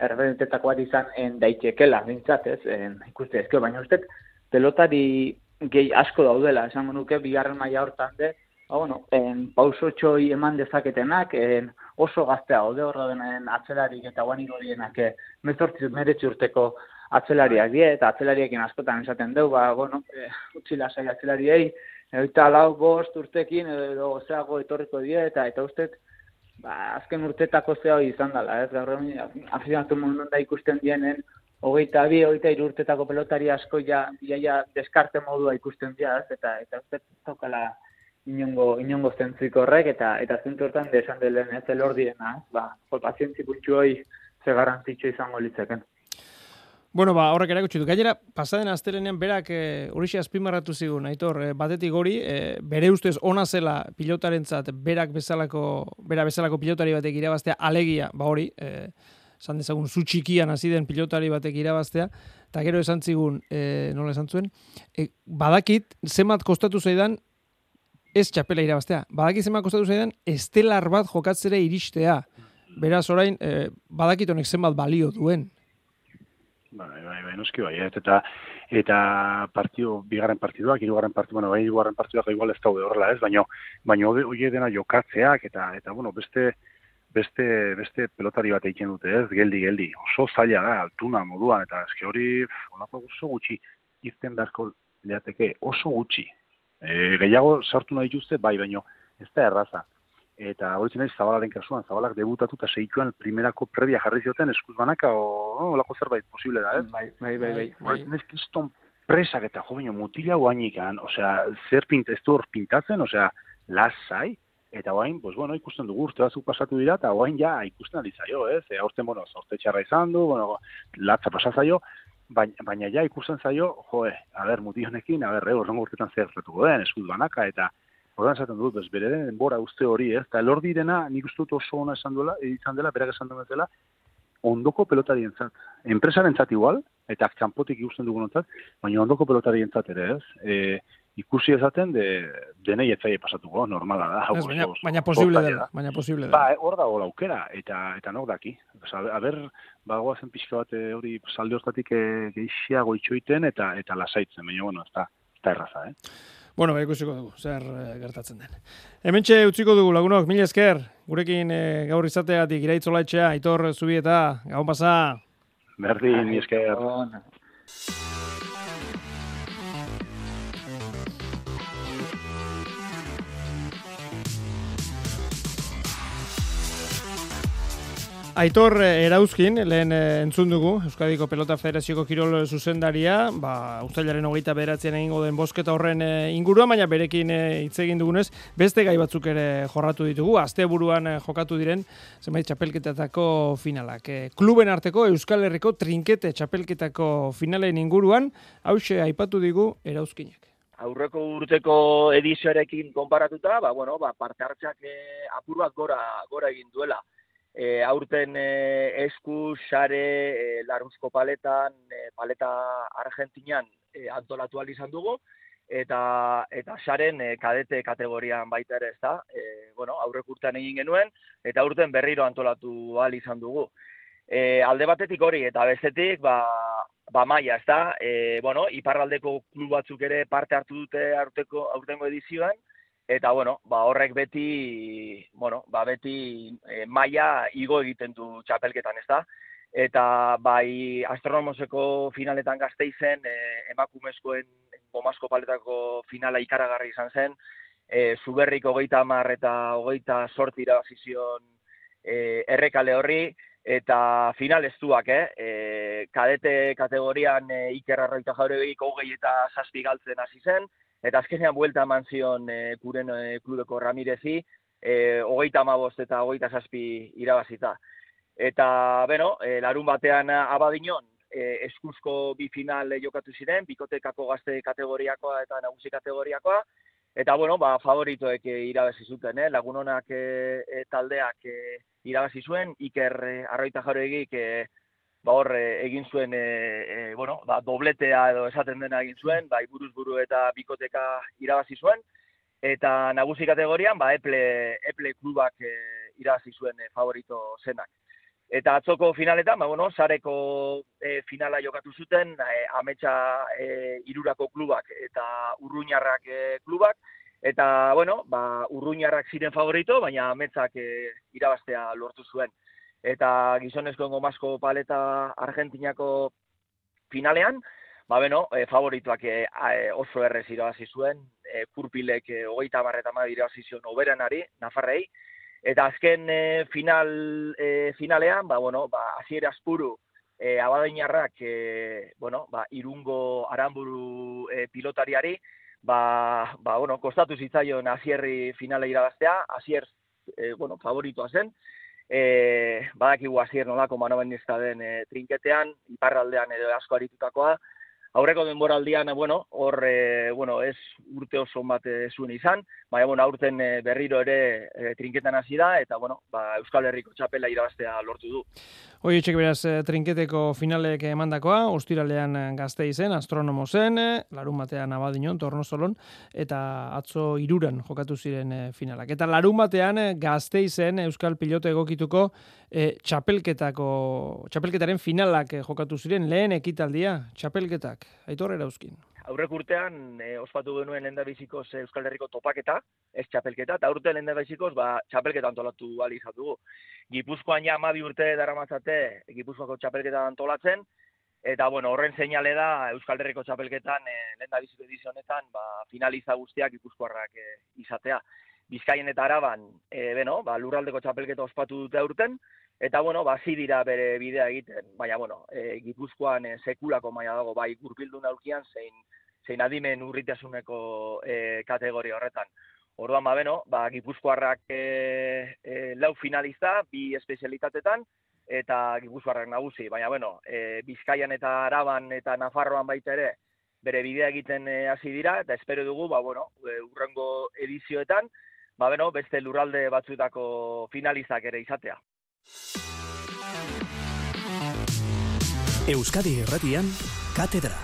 errebentetako bat izan en daitekela, bintzat, ez, en, ikuste, ezkio, baina uste, pelotari gehi asko daudela, esango nuke, bigarren maila hortan de, ba, bueno, en, pauso txoi eman dezaketenak, en, oso gaztea ode horra denen atzelarik eta guaniko dienak, e, mezortzi meretzi urteko atzelariak die, eta atzelariekin askotan esaten dugu, ba, bueno, e, utzi lasai atzelariei, eta lau bost urtekin, edo zeago etorriko die, eta eta uste, ba, azken urtetako zea izan dela, ez, gaur afizionatu mundu da ikusten dienen, hogeita bi, hogeita irurtetako pelotari asko ja, ja, ja deskarte modua ikusten dira, eta eta ez tokala inongo, inongo zentzik horrek, eta eta zentu hortan desan delen ez elor direna, ba, jo, pazientzi puntxu hoi ze garrantzitsu izango litzeken. Bueno, ba, horrek erakutsi du. Gainera, pasaden astelenean berak e, horixe azpimarratu zigun, aitor, e, batetik hori, e, bere ustez ona zela pilotarentzat berak bezalako, bera bezalako pilotari batek irabaztea alegia, ba hori, e, esan dezagun zu txikian hasi den pilotari batek irabaztea, eta gero esan zigun, e, nola esan zuen, e, badakit, zemat kostatu zaidan, ez txapela irabaztea, badakit zemat kostatu zaidan, estelar bat jokatzere iristea. Beraz, orain, e, badakit honek zenbat balio duen. Bai, bai, bai, noski bai, eta eta partio, bigarren partiduak, hirugarren partidu, bueno, bai, hirugarren partiduak igual ez daude horrela, ez, baino, baino hori dena jokatzeak, eta, eta, bueno, beste, beste beste pelotari bat egiten dute, ez? Geldi geldi. Oso zaila da altuna moduan eta eske hori holako oso gutxi izten beharko leateke oso gutxi. E, gehiago sartu nahi dituzte bai, baino ez da erraza. Eta hori zen Zabalaren kasuan, Zabalak debutatu eta seituan primerako previa jarri zioten eskuz banaka o holako zerbait posible da, ez? Bai, bai, bai, bai. bai. bai. kiston presak eta jo mutila guainikan, osea, zer pint ez du hor pintatzen, osea, lasai, eta orain, pues bueno, ikusten dugu urte batzuk pasatu dira eta orain ja ikusten ari zaio, ez? Eh? Aurten bueno, sorte txarra izan du, bueno, latza pasa zaio, baina, baina ja ikusten zaio, jo, eh, a ber, muti honekin, a ber, zer retuko den, eskut banaka eta Horren esaten dut, bez, bere den denbora uste hori, ez? Eta elor direna, nik uste dut oso ona esan duela, izan dela, berak esan dela, ondoko pelotarien zat. Enpresaren igual, eta txampotik ikusten dugun ontzat, baina ondoko pelotarien zat ere, ez? E, ikusi ezaten de denei etzaile pasatuko, normala da. Ez, baina, baina posible dela, baina posible dela. Ba, hor dago aukera eta eta nok daki. Osa, a ber, bagoa zen pixka bat eh, hori salde hortatik eh, geixiago itxoiten eta eta lasaitzen, baina bueno, ez da, erraza, eh. Bueno, ba, ikusiko dugu, zer e, gertatzen den. Hementxe utziko dugu, lagunok, mila esker, gurekin e, gaur izateatik iraitzola etxea, aitor zubieta, gau pasa. Berdin, mila esker. Aitor eh, Erauzkin, lehen eh, entzun dugu, Euskadiko Pelota Federazioko Kirol zuzendaria, ba, ustailaren hogeita beratzean egingo den bosketa horren eh, inguruan, baina berekin hitz egin dugunez, beste gai batzuk ere jorratu ditugu, azte buruan jokatu diren, zenbait txapelketatako finalak. Kluben arteko Euskal Herriko trinkete txapelketako finalen inguruan, hause aipatu digu Erauzkinek. Aurreko urteko edizioarekin konparatuta, ba, bueno, ba, parte hartzeak apur bat gora, gora egin duela e, aurten e, esku, sare, e, larruzko paletan, e, paleta argentinian e, antolatu izan dugu, eta eta saren e, kadete kategorian baita ere, ezta? E, bueno, aurrek urtean egin genuen eta urten berriro antolatu ahal izan dugu. E, alde batetik hori eta bestetik ba ba maia, ezta? E, bueno, iparraldeko klub batzuk ere parte hartu dute aurteko aurtengo edizioan eta bueno, ba horrek beti bueno, ba beti e, maia igo egiten du txapelketan, ezta? Eta bai astronomoseko finaletan gazteizen e, emakumezkoen gomasko paletako finala ikaragarri izan zen, e, zuberrik hogeita amar eta hogeita sorti irabazizion e, errekale horri, eta final ez eh? E, kadete kategorian e, Iker Arroita jaure hogei eta zazpi galtzen hasi zen, eta azkenean buelta eman zion e, kuren e, klubeko Ramirezi, e, hogeita amabost eta hogeita zazpi irabazita. Eta, beno, e, larun batean abadinon, e, eskuzko bi final jokatu ziren, bikotekako gazte kategoriakoa eta nagusi kategoriakoa, eta bueno, ba, favoritoek e, irabazi zuten, eh? lagun honak e, e, taldeak e, irabazi zuen, Iker e, Arroita Jaroegik e, ba hor e, egin zuen e, e, bueno, ba, dobletea edo esaten dena egin zuen, ba, buruz buru eta bikoteka irabazi zuen, eta nagusi kategorian ba, Eple, Eple klubak e, irabazi zuen e, favorito zenak. Eta atzoko finaletan, ba, bueno, sareko e, finala jokatu zuten, e, ametsa e, irurako klubak eta urruñarrak e, klubak, eta, bueno, ba, urruñarrak ziren favorito, baina ametsak e, irabaztea lortu zuen. Eta gizonezko engomazko paleta Argentinako finalean, ba, bueno, e, favorituak e, oso errez irabazi zuen, e, kurpilek e, hogeita barreta ma irabazi zuen oberenari, Nafarrei, Eta azken e, final, e, finalean, ba, bueno, ba, aziera azpuru, e, abadainarrak, e, bueno, ba, irungo aramburu e, pilotariari, ba, ba, bueno, kostatu zitzaion azierri finale irabaztea, azier, e, bueno, favoritoa zen, e, badakigu azier nolako manoben den e, trinketean, iparraldean edo asko aritutakoa, aurreko denboraldian, bueno, hor, e, bueno, ez urte oso bat zuen izan, baina, bueno, aurten e, berriro ere e, trinketan hasi da, eta, bueno, ba, Euskal Herriko txapela irabaztea lortu du. Hoi, etxek beraz, trinketeko finalek emandakoa, ostiralean gazte izen, astronomo zen, larun batean abadinon, torno solon, eta atzo iruran jokatu ziren finalak. Eta larun batean gazte izen Euskal Pilote egokituko e, txapelketako, txapelketaren finalak jokatu ziren, lehen ekitaldia, txapelketak aitor erauzkin. Aurrek urtean, e, ospatu genuen lenda bizikoz Euskal Herriko topaketa, ez txapelketa, eta urte lenda bizikoz, ba, txapelketa antolatu bali izatu. Gipuzkoan ja amabi urte dara matzate, Gipuzkoako txapelketa antolatzen, eta bueno, horren seinale da Euskal Herriko txapelketan, e, lenda biziko edizionetan, ba, finaliza guztiak Gipuzkoarrak e, izatea. Bizkaien eta araban, e, beno, ba, lurraldeko txapelketa ospatu dute urten, Eta, bueno, bazi dira bere bidea egiten, baina, bueno, e, gipuzkoan e, sekulako maia dago, bai, gurpildu naulkian, zein, zein adimen urritasuneko e, kategoria horretan. Orduan, ba, beno, ba, gipuzkoarrak e, e, lau finalista, bi espezialitatetan, eta gipuzkoarrak nagusi, baina, bueno, e, Bizkaian eta Araban eta Nafarroan baita ere, bere bidea egiten e, hasi dira, eta espero dugu, ba, bueno, e, urrengo edizioetan, ba, beno, beste lurralde batzuetako finalizak ere izatea. Euskadi Erratian, Katedra.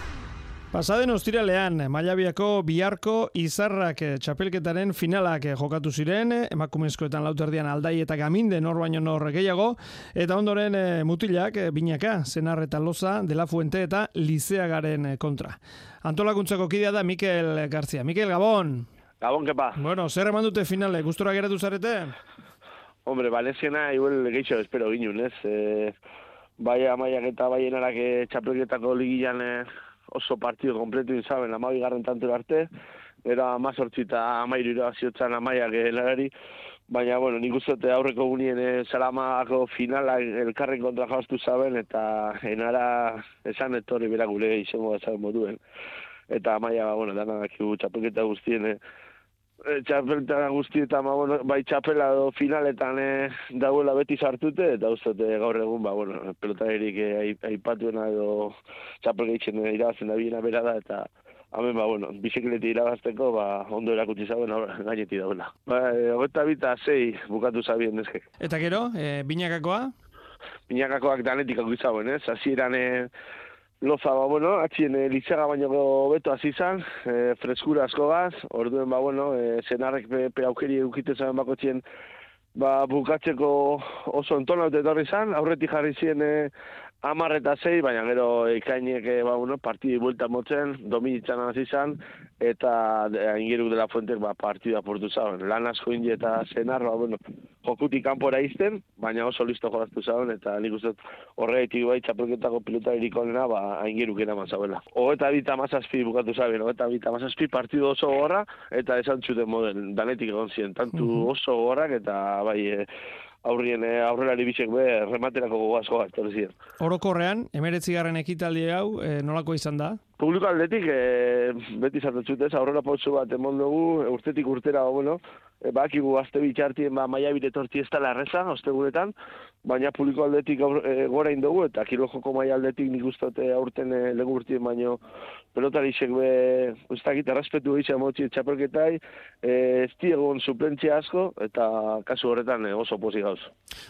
Pasaden ostiralean, Mailabiako biharko izarrak eh, txapelketaren finalak eh, jokatu ziren, emakumezkoetan lauterdian aldai eta gaminde nor baino nor gehiago, eta ondoren eh, mutilak, binaka, zenar eta loza, dela fuente eta lizeagaren kontra. Antolakuntzako kidea da Mikel Garzia. Mikel, Gabon! Gabon, kepa! Bueno, zer eman dute finale, gustura geratu zarete? Hombre, Valenciana igual gehiago espero ginun, ez? E, bai amaiak eta bai enarak txapelketako ligian e, oso partido kompletu inzaben, amabi garren tanto arte, era amazortzi eta amairu irabaziotzan amaiak elarari, baina, bueno, nik uzote aurreko gunien e, salamako finala elkarren kontra jaustu zaben, eta enara esan etorri bera gure izango da moduen. Eta amaia, bueno, dana dakigu txapelketa guztien, e, txapelta guzti eta ma, bueno, bai txapela do finaletan e, dagoela beti sartute eta uste gaur egun ba, bueno, pelota erik e, aipatuena edo txapel gehitzen irabazten da biena bera da eta Hemen, ba, bueno, bizikleti irabazteko, ba, ondo erakutsi zauen, gaineti dauna. Ba, e, bita, zei, bukatu zabien, ezke. Eta gero, e, binakakoa? Binakakoak danetik hau izauen, ez? Azieran, e, loza, ba, bueno, atxien e, litzaga baino beto hasi izan, e, freskura asko gaz, orduen, ba, bueno, e, zenarrek pe, pe aukeri eukite zaren bako txien, ba, bukatzeko oso entonaut etorri izan, aurretik jarri ziren e, Amar eta zei, baina gero ikainek e, ba, bueno, partidi buelta motzen, dominitzen hasi izan, eta ingiruk dela fuentek ba, partida portu zauen. Lan asko indi eta zenar, ba, bueno, jokutik kanpora izten, baina oso listo jolaztu zauen, eta nik uste horreitik bai txapelketako pilota irikonena, ba, ingiruk eraman zauela. Ogeta bita mazazpi bukatu zauen, ogeta bita mazazpi partidu oso gorra, eta esan txuten moden, danetik egon ziren, tantu oso gorrak, eta bai, e, aurrien eh, aurrelari bisek be rematerako gogoazko bat, ziren. Orokorrean, emeretzigarren ekitaldi hau, e, nolako izan da? Publiko aldetik, e, beti zartatxut ez, aurrera pautzu bat emon dugu, urtetik urtera, bueno, e, bakigu azte bitxartien, ba, maia biretorti ez dela erreza, ostegunetan, baina publiko aldetik aur, e, gora indogu, eta kilo joko maia aldetik nik ustote aurten e, legu urtien, baino pelotari isek be, ustakit, errespetu egizia motzi txapelketai, e, ez egon suplentzia asko, eta kasu horretan e, oso posi gauz.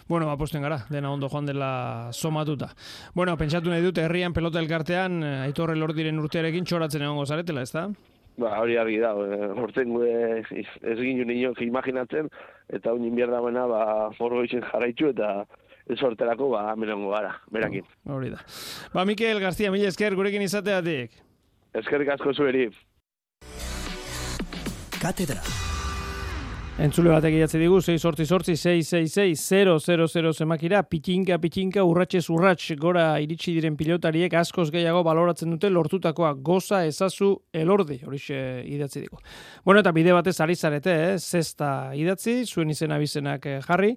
Bueno, aposten gara, dena ondo joan dela somatuta. Bueno, pentsatu nahi dut, herrian pelota elkartean, aitorre lortiren urtearekin txoratzen egongo zaretela, ez da? Ba, hori argi da, horten ez ginen nio imaginatzen, eta unin bierda bena, ba, morgo izin jarraitu, eta ez sorterako, ba, menongo gara, berakin. Hori da. Ba, Mikel García, mila esker, gurekin izateatik. Eskerrik asko zuheri. Katedra. Entzule batek idatzi digu, 6 sortzi sortzi, 666 zemakira, pitinka, pitinka, urratxe urrats gora iritsi diren pilotariek askoz gehiago baloratzen dute lortutakoa goza ezazu elorde, horixe idatzi digu. Bueno, eta bide batez ari zarete, eh? zesta idatzi, zuen izena bizenak eh, jarri,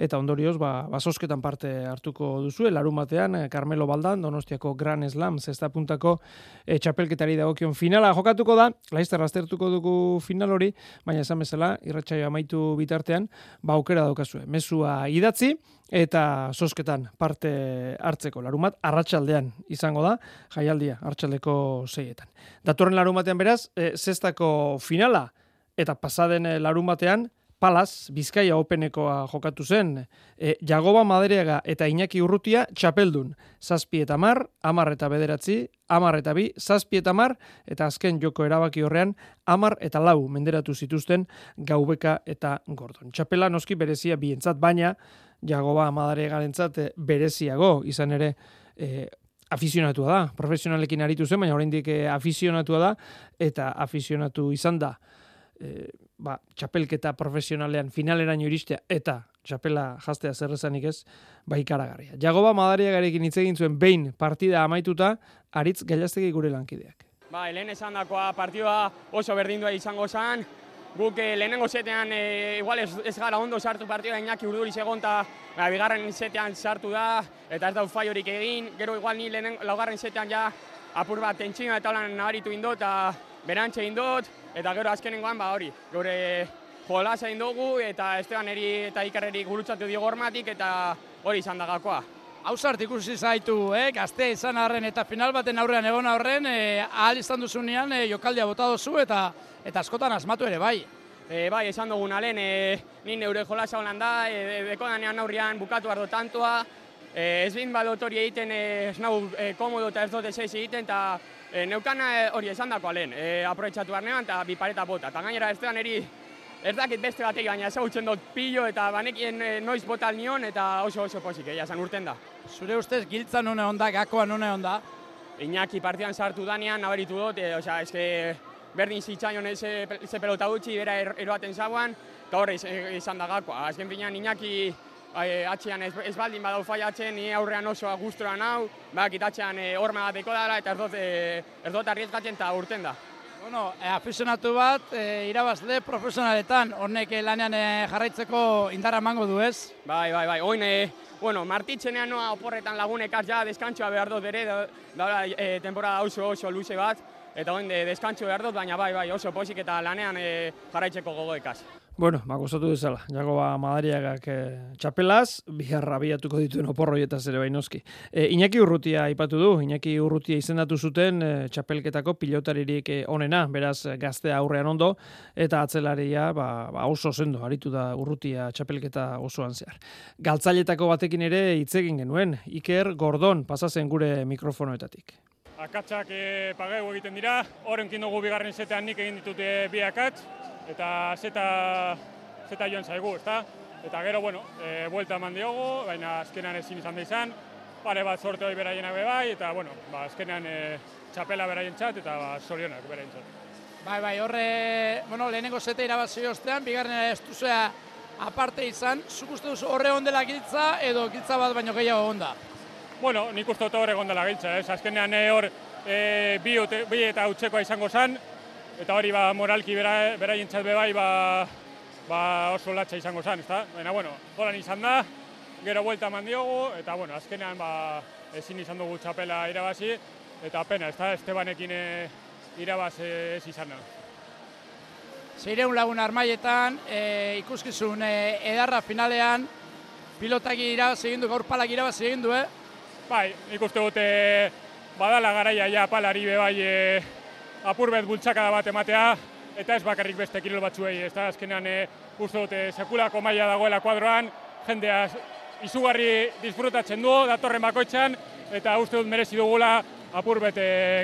eta ondorioz, ba, basosketan parte hartuko duzu, larun batean, eh, Carmelo Baldan, Donostiako Gran Slam, zesta puntako e, txapelketari dagokion finala jokatuko da, laizter rastertuko dugu final hori, baina esan bezala, irratxa amaitu bitartean, ba aukera daukazue. Mezua idatzi eta sosketan parte hartzeko larumat arratsaldean izango da jaialdia arratsaldeko seietan. Datorren larumatean beraz, e, zestako finala eta pasaden larumatean Palaz, Bizkaia Openekoa jokatu zen, e, Jagoba Maderiaga eta Iñaki Urrutia txapeldun, zazpi eta mar, amar eta bederatzi, amar eta bi, zazpi eta mar, eta azken joko erabaki horrean, amar eta lau menderatu zituzten gaubeka eta gordon. Txapela noski berezia bientzat, baina Jagoba Maderiaga entzat e, bereziago izan ere e, afizionatua da, profesionalekin aritu zen, baina oraindik e, afizionatua da, eta afizionatu izan da e, ba, txapelketa profesionalean finaleraino iristea eta txapela jastea zerrezanik ez, ba ikaragarria. Jagoba Madaria garekin hitz egin zuen behin partida amaituta, aritz gailaztegi gure lankideak. Ba, lehen esan dakoa partidua oso berdindua izango zen, guk eh, lehenengo zetean eh, igual ez, ez, gara ondo sartu partida inaki urduri segon ba, bigarren zetean sartu da, eta ez dau faiorik egin, gero igual ni lehen laugarren zetean ja apur bat tentsina eta lan nabaritu indot, eta berantxe indot, eta gero azkenengoan ba hori, gure jolasa egin dugu eta esteban eri eta ikarrerik gurutzatu dio gormatik eta hori izan da gakoa. Hauzart ikusi zaitu, eh? gazte izan arren eta final baten aurrean egon aurren, eh, ahal izan duzunean eh, jokaldia bota dozu eta eta askotan asmatu ere bai. E, bai, esan dugun alen, e, ni neure jolasa honan da, e, beko danean aurrian bukatu ardo tantoa, e, ez bin badotori egiten, ez nahu e, komodo eta ez dut ez egiten, eta E, neukana hori esan dako alen, e, aprobetsatu behar eta bi pareta bota. Eta gainera ez da niri ez dakit beste batek baina ezagutzen dut pillo eta banekien e, noiz bota nion eta oso oso posik, egia esan urten da. Zure ustez giltzan nune onda, gakoa nune onda? Iñaki partidan sartu danean, nabaritu dut, e, osea, eske berdin zitzaion ze, ze pelota gutxi, bera er, eroaten zauan, eta horre izan da gakoa. Azken finean Iñaki Bai, atxean ez, ez baldin badau faiatzen, ni aurrean oso gustura nau, bak itatxean e, horma bat deko dara eta erdot, e, erdot arriezgatzen eta urten da. Bueno, e, afizionatu bat, e, irabazle profesionaletan, hornek lanean e, jarraitzeko indarra mango du ez? Bai, bai, bai, oin, e, bueno, martitzenean noa oporretan lagunekaz ja deskantxoa behar dut ere, da, da e, temporada oso oso luze bat, eta oin de, deskantxo behar dut, baina bai, bai, oso posik eta lanean e, jarraitzeko gogoekaz. Bueno, ba, gozatu dezala. Jagoba Madariagak e, txapelaz, biharra biatuko dituen oporroietaz ere bainoski. E, Iñaki Urrutia ipatu du, Iñaki Urrutia izendatu zuten e, txapelketako pilotaririk e, onena, beraz gaztea aurrean ondo, eta atzelaria ba, ba oso sendo, aritu da Urrutia txapelketa osoan zehar. Galtzailetako batekin ere hitz egin genuen, Iker Gordon pasazen gure mikrofonoetatik. akatsak e, pageu egiten dira, horren dugu bigarren zetean nik egin ditute bi akats, eta zeta, zeta joan zaigu, ezta? Eta gero, bueno, e, buelta eman diogu, baina azkenan ezin izan da izan, pare bat sorte hori beraienak be bai, eta, bueno, ba, azkenean e, txapela beraien txat, eta ba, sorionak beraien txat. Bai, bai, horre, bueno, lehenengo zete irabazi ostean, bigarren ez duzea aparte izan, zuk uste duzu horre ondela giltza, edo giltza bat baino gehiago onda? Bueno, nik uste dut horre ondela giltza, ez? Azkenean eh, hor e, bi, bi, eta utzekoa izango zen, eta hori ba, moralki bera, beraien txalbe bai ba, ba oso latxa izango zen, ezta? Baina, bueno, holan izan da, gero vuelta eman diogu, eta bueno, azkenean ba, ezin izan dugu txapela irabazi, eta pena, ezta? Estebanekin e, irabaz ez izan da. Zeireun lagun armaietan, e, ikuskizun e, edarra finalean, pilotak irabazi egin du, gaur palak irabazi egin du, eh? Bai, ikuste dute badala garaia ja palari be bai e, apurbet bultzakada bat ematea, eta ez bakarrik beste kirol batzuei, ez da, azkenean e, uste dute sekulako maila dagoela kuadroan, jendea izugarri disfrutatzen du, datorren bakoitzan, eta uste dut merezi dugula apurbet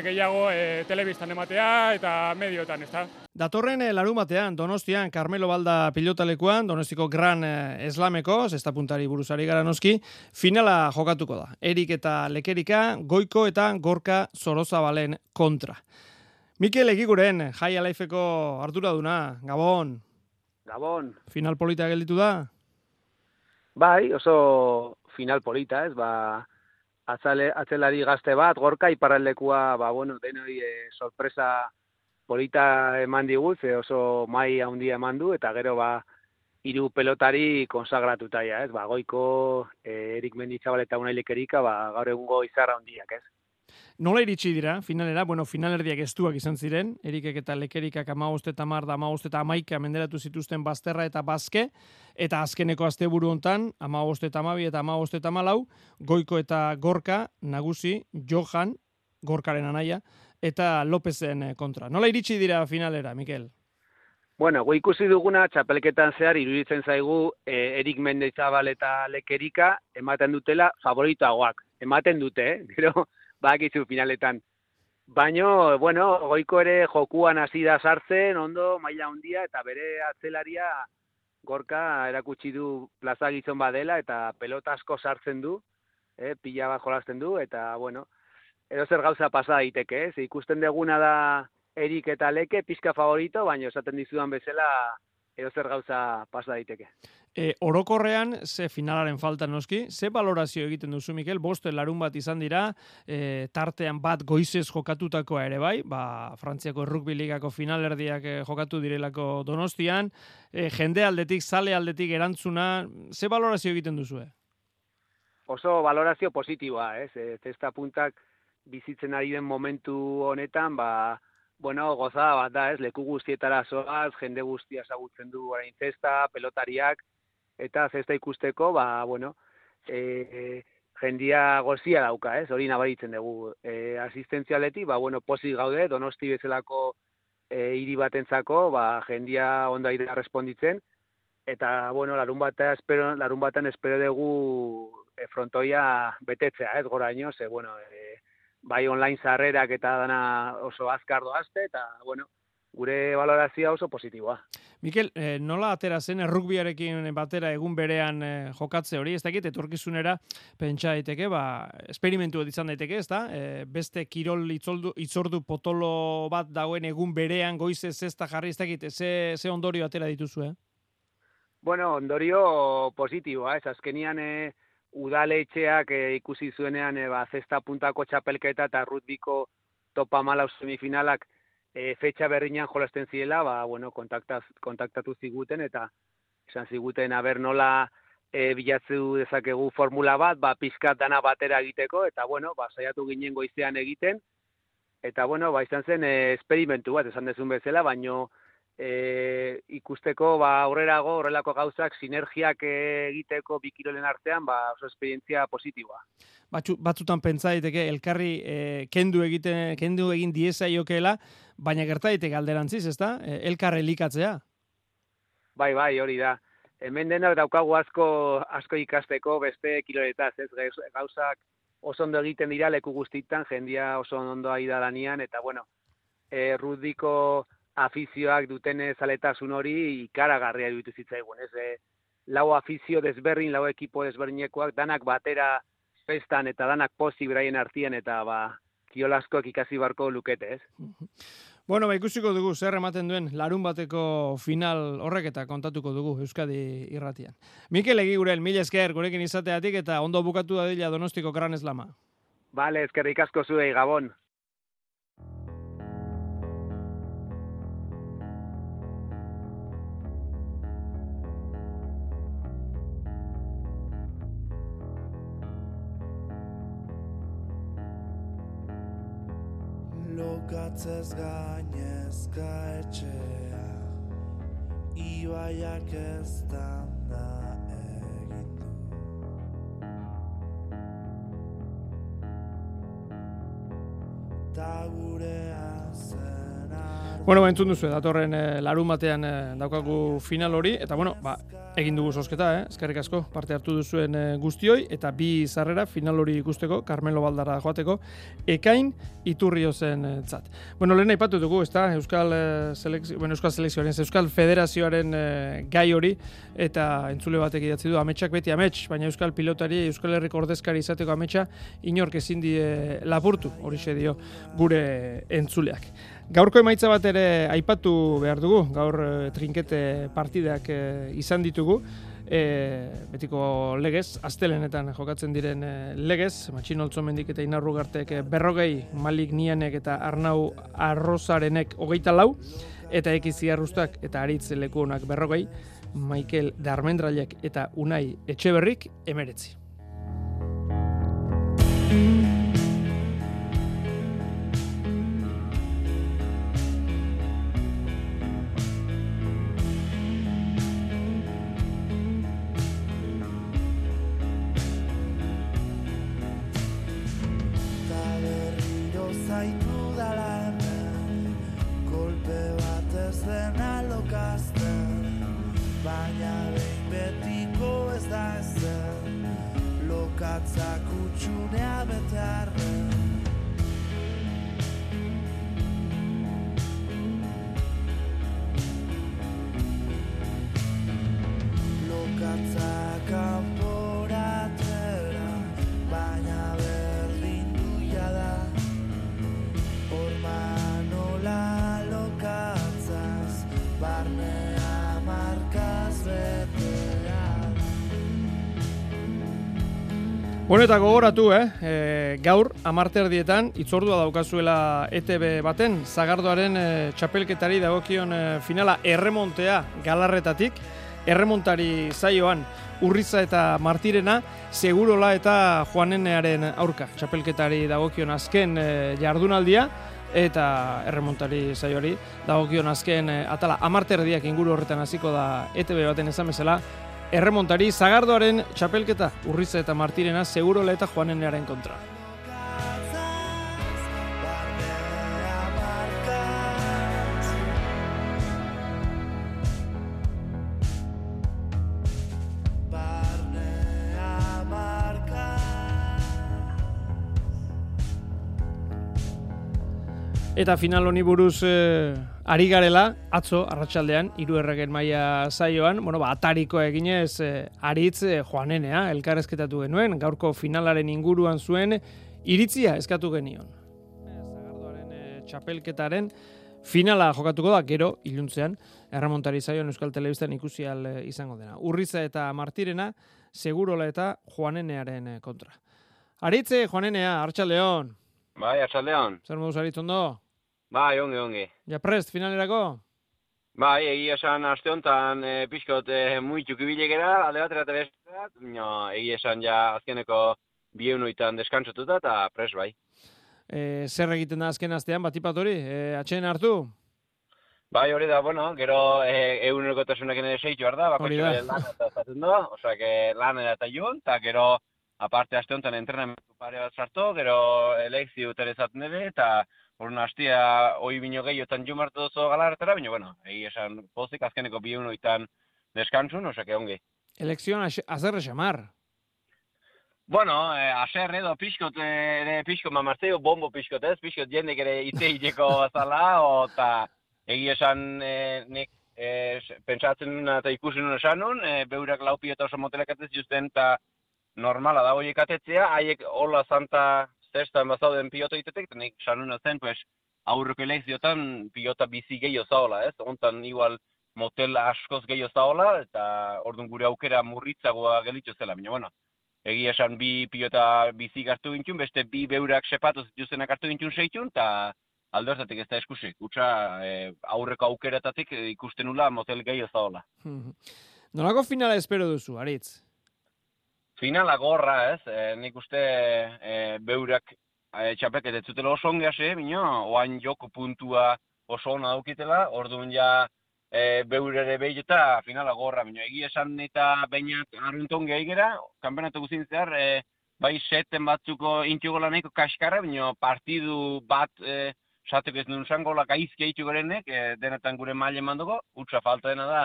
gehiago e, telebistan ematea eta medioetan, ez da. Datorren eh, larun batean, Donostian, Carmelo Balda pilotalekuan, Donostiko Gran eh, Eslameko, zesta puntari buruzari gara noski, finala jokatuko da. Erik eta Lekerika, Goiko eta Gorka Zorozabalen kontra. Mikel Egiguren, jai alaifeko ardura duna, Gabon. Gabon. Final polita gelditu da? Bai, oso final polita, ez, ba, atzale, atzelari gazte bat, Gorka iparaldekua, ba, bueno, denoi e, sorpresa polita eman digu, ze oso mai handia eman du, eta gero ba, hiru pelotari konsagratuta ja, ez? Ba, goiko e, Erik Mendizabal eta Unailik Erika, ba, gaur egungo izarra handiak, ez? Nola iritsi dira, finalera, bueno, finalerdiak estuak izan ziren, Erikek eta Lekerikak amagoste eta mar da amagoste eta amaika menderatu zituzten bazterra eta bazke, eta azkeneko asteburu hontan, amagoste eta amabi eta amagoste eta malau, goiko eta gorka, nagusi, Johan, gorkaren anaia, eta Lopezen eh, kontra. Nola iritsi dira finalera, Mikel? Bueno, gu ikusi duguna, txapelketan zehar, iruditzen zaigu, e, Erik Mendezabal eta Lekerika ematen dutela favoritoagoak. Ematen dute, eh? gero, bakizu finaletan. Baino, bueno, goiko ere jokuan hasi da sartzen, ondo, maila handia eta bere atzelaria gorka erakutsi du plaza gizon badela eta pelota asko sartzen du, eh, pila bat jolasten du, eta, bueno, edo zer gauza pasa daiteke, ez? Ikusten deguna da Erik eta Leke pizka favorito, baina esaten dizudan bezala edo zer gauza pasa daiteke. E, orokorrean, ze finalaren falta noski, ze valorazio egiten duzu, Mikel, boste larun bat izan dira, e, tartean bat goizez jokatutakoa ere bai, ba, Frantziako rugby ligako finalerdiak e, jokatu direlako donostian, e, jende aldetik, zale aldetik erantzuna, ze valorazio egiten duzu? Oso valorazio positiboa, ez? E, zesta puntak, bizitzen ari den momentu honetan, ba, bueno, goza bat da, ez, leku guztietara zoaz, jende guztia zagutzen du orain zesta, pelotariak, eta zesta ikusteko, ba, bueno, e, e, jendia gozia dauka, ez, hori nabaritzen dugu. E, asistentzialeti, ba, bueno, pozik gaude, donosti bezalako e, hiri batentzako, ba, jendia ondo aire responditzen, eta, bueno, larun, bata espero, larun batan espero dugu e, frontoia betetzea, ez, gora ino, ze, bueno, e, bai online sarrerak eta dana oso azkar doazte, eta, bueno, gure valorazioa oso positiboa. Mikel, eh, nola atera zen errukbiarekin batera egun berean eh, jokatze hori, ez dakit, etorkizunera pentsa daiteke, ba, esperimentu izan daiteke, ez da? Eh, beste kirol itzoldu, itzordu potolo bat dagoen egun berean goize zesta jarri, ez dakit, ze, ze ondorio atera dituzu, eh? Bueno, ondorio positiboa, ez azkenian eh, udaletxeak e, ikusi zuenean e, ba, zesta puntako txapelketa eta rutbiko topa malau semifinalak e, fetxa berriñan jolasten ziela, ba, bueno, kontaktatu ziguten eta esan ziguten aber nola e, bilatzu dezakegu formula bat, ba, pizkat dana batera egiteko, eta bueno, ba, saiatu ginen goizean egiten, eta bueno, ba, izan zen e, esperimentu bat, esan dezun bezala, baino, e, ikusteko ba aurrerago horrelako gauzak sinergiak egiteko bi kirolen artean ba oso esperientzia positiboa. Batzu, batzutan pentsa daiteke elkarri e, kendu egiten kendu egin diesa iokela, baina gerta daiteke alderantziz, ezta? E, elkar elikatzea. Bai, bai, hori da. Hemen dena daukagu asko asko ikasteko beste kiloretaz, ez gauzak oso ondo egiten dira leku guztitan, jendia oso ondo ari da lanian, eta bueno, e, rudiko afizioak duten zaletasun hori ikaragarria dutu zitzaigun, ez? E, lau afizio desberdin, lau ekipo desberdinekoak, danak batera festan eta danak pozi beraien artien eta ba, kiolaskoak ikasi barko lukete, ez? Bueno, ba, ikusiko dugu zer ematen duen larun bateko final horrek eta kontatuko dugu Euskadi irratian. Mikel Egiguren, mil esker gurekin izateatik eta ondo bukatu da dila donostiko kran eslama. Bale, eskerrik asko zuei, Gabon. Lokatzez gainezka etxea Ibaiak ez da Bueno, ba, entzun duzu, datorren e, larun batean eh, daukagu final hori, eta bueno, ba, egin dugu sosketa, eh? eskerrik asko, parte hartu duzuen e, guztioi, eta bi zarrera final hori ikusteko, Carmelo Baldara joateko, ekain iturrio zen zat. Bueno, lehen aipatu dugu, ez da, Euskal, selekzio, bueno, Euskal Selekzioaren, Euskal Federazioaren gai hori, eta entzule batek idatzi du, ametsak beti amets, baina Euskal pilotari, Euskal Herriko ordezkari izateko ametsa, inork ezin die lapurtu, hori dio gure entzuleak. Gaurko emaitza bat ere aipatu behar dugu, gaur e, trinkete partidak e, izan ditugu, e, betiko legez, astelenetan jokatzen diren e, legez, matxin mendik eta inarru gartek berrogei, malik nianek eta arnau arrozarenek hogeita lau, eta ekizi arrustak eta aritz lekuonak berrogei, Michael Darmendralek eta Unai Etxeberrik emeretzi. Bueno, eta gogoratu, eh? E, gaur, amarter dietan, itzordua daukazuela ETB baten, zagardoaren e, txapelketari dagokion e, finala erremontea galarretatik, erremontari zaioan urriza eta martirena, segurola eta joanenearen aurka, txapelketari dagokion azken e, jardunaldia, eta erremontari zaioari dagokion azken e, atala. Amarter diak inguru horretan hasiko da ETB baten esan bezala, erremontari zagardoaren txapelketa urriza eta martirena segurola eta joanenearen kontra. Eta final honi buruz eh, ari garela, atzo, arratsaldean hiru erregen maila zaioan, bueno, ba, atariko eginez, eh, aritz eh, joanenea, elkarrezketatu genuen, gaurko finalaren inguruan zuen, iritzia eskatu genion. Zagardoaren eh, txapelketaren finala jokatuko da, gero, iluntzean, erramontari zaioan Euskal Telebistan ikusi al eh, izango dena. Urriza eta Martirena, segurola eta joanenearen eh, kontra. Aritze, joanenea, hartxaldeon. Bai, hartxaldeon. Zer moduz aritzen do? Bai, onge, onge. Ja prest, finalerako? Bai, egia esan aste honetan e, pixkot e, muituk ibilekera, alde batera eta bestat, no, egia esan ja azkeneko bienuitan deskantzatuta eta prest bai. E, zer egiten da azken astean, batipat hori, e, atxeen hartu? Bai, hori da, bueno, gero e, eguneroko tasunak ere seitu da, hori da. lan eta zaten da, osea, que lan eta joan, eta gero, aparte aste honetan entrenamentu pare bat sartu, gero elekzio telezaten ere, eta Horren hastia hoi bino gehiotan jumartu dozo galarretara, baina, bueno, egi esan pozik azkeneko bi unoitan deskantzun, osake ongi. Elekzioan azerre xamar. Bueno, eh, aser edo pixkot, eh, ere pixkot mamartzeo, bombo pixkot ez, pixkot jendek ere ite hileko zala, eta egi esan eh, nik eh, pentsatzen nuna eta ikusi nuna esan nun, eh, beurak laupi eta oso motelak justen, eta normala da horiek atetzea, haiek hola zanta zestan bazauden piloto itetek, eta nik esan nuna zen, pues, aurreko elekziotan pilota bizi gehiago zaola, ez? Ontan igual motel askoz gehiago zaola, eta orduan gure aukera murritzagoa gelitzu zela, baina, bueno, egia esan bi pilota bizi hartu gintun, beste bi beurak sepatu zituzenak hartu gintun seitun, eta aldo ez da eskusik. Utsa e, aurreko aukeratatik ikusten nula motel gehi zaola. Nolako finala espero duzu, Aritz? Finala gorra, ez? E, nik uste e, beurak e, txapeket ez zutela oso ongease, bino, oain joko puntua oso ona daukitela, orduan ja e, beurere behi eta finala gorra, baina egia esan eta bainat arrunton gehi gera, kanpenatu guzin zehar, e, bai seten batzuko intxugo laneko kaskarra, baina partidu bat e, sateko ez nuen zango laka izki gorenek, e, denetan gure maile manduko, utza falta dena da,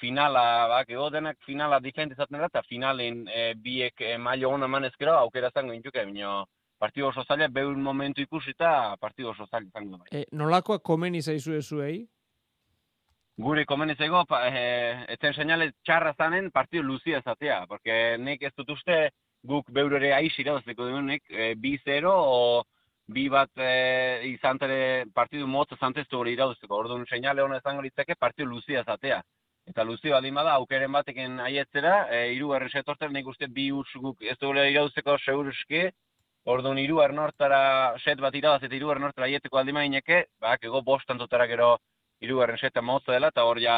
finala, bak, ego denak finala difendizatzen da, eta finalen e, biek e, maile hona manezkero, aukera zango intxuke, baina partidu oso zaila, behur momentu ikusi eta partidu oso zaila zango. E, nolakoa komen izaizu ezuei? gure komenezego, pa, e, etzen seinale txarra zanen partidu luzia zatea, porque nek ez dut uste guk beurere aiz irabazteko duenek, e, bi zero, o bi bat e, izan tere partidu motza zanteztu hori irabazteko, orduan seinale hona ezango litzake partidu luzia zatea. Eta luzio baldin bada, aukeren bateken aietzera, e, iru erren setortzen, nik uste bi urs guk ez dugu irabazteko seguruzki, Orduan hiru ernortara set bat irabaz eta hiru ernortara aieteko aldi maineke, bak ego bostan dutara gero irugarren seta motza dela, eta hor ja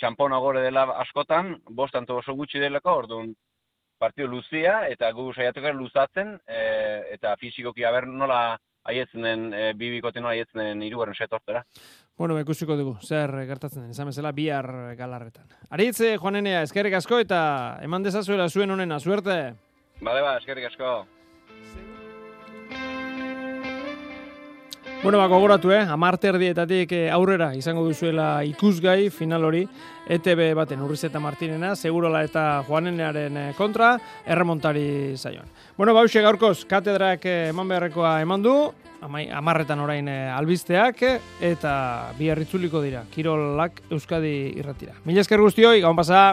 txampona gore dela askotan, bostan oso gutxi delako, orduan partio luzia, eta gu saiatuko luzatzen, e, eta fizikoki haber nola aietzen den, e, bibikote nola aietzen den irugarren seta hortera. Bueno, ikusiko dugu, zer gertatzen den, esan bezala, bihar galarretan. Aritze, Juanenea, eskerrik asko, eta eman dezazuela zuen honena, suerte! Bale ba, eskerrik asko. Bueno, ba, gogoratu, eh? Amarte erdietatik eh, aurrera izango duzuela ikusgai final hori ETB baten Urrizeta Martinena, Segurola eta Juanenearen eh, kontra, erremontari zaioan. Bueno, bauxe gaurkoz, katedrak eh, eman beharrekoa eman du, amai, amarretan orain albisteak, eta bi dira, Kirolak Euskadi irratira. Mila esker guztioi, gaun pasa!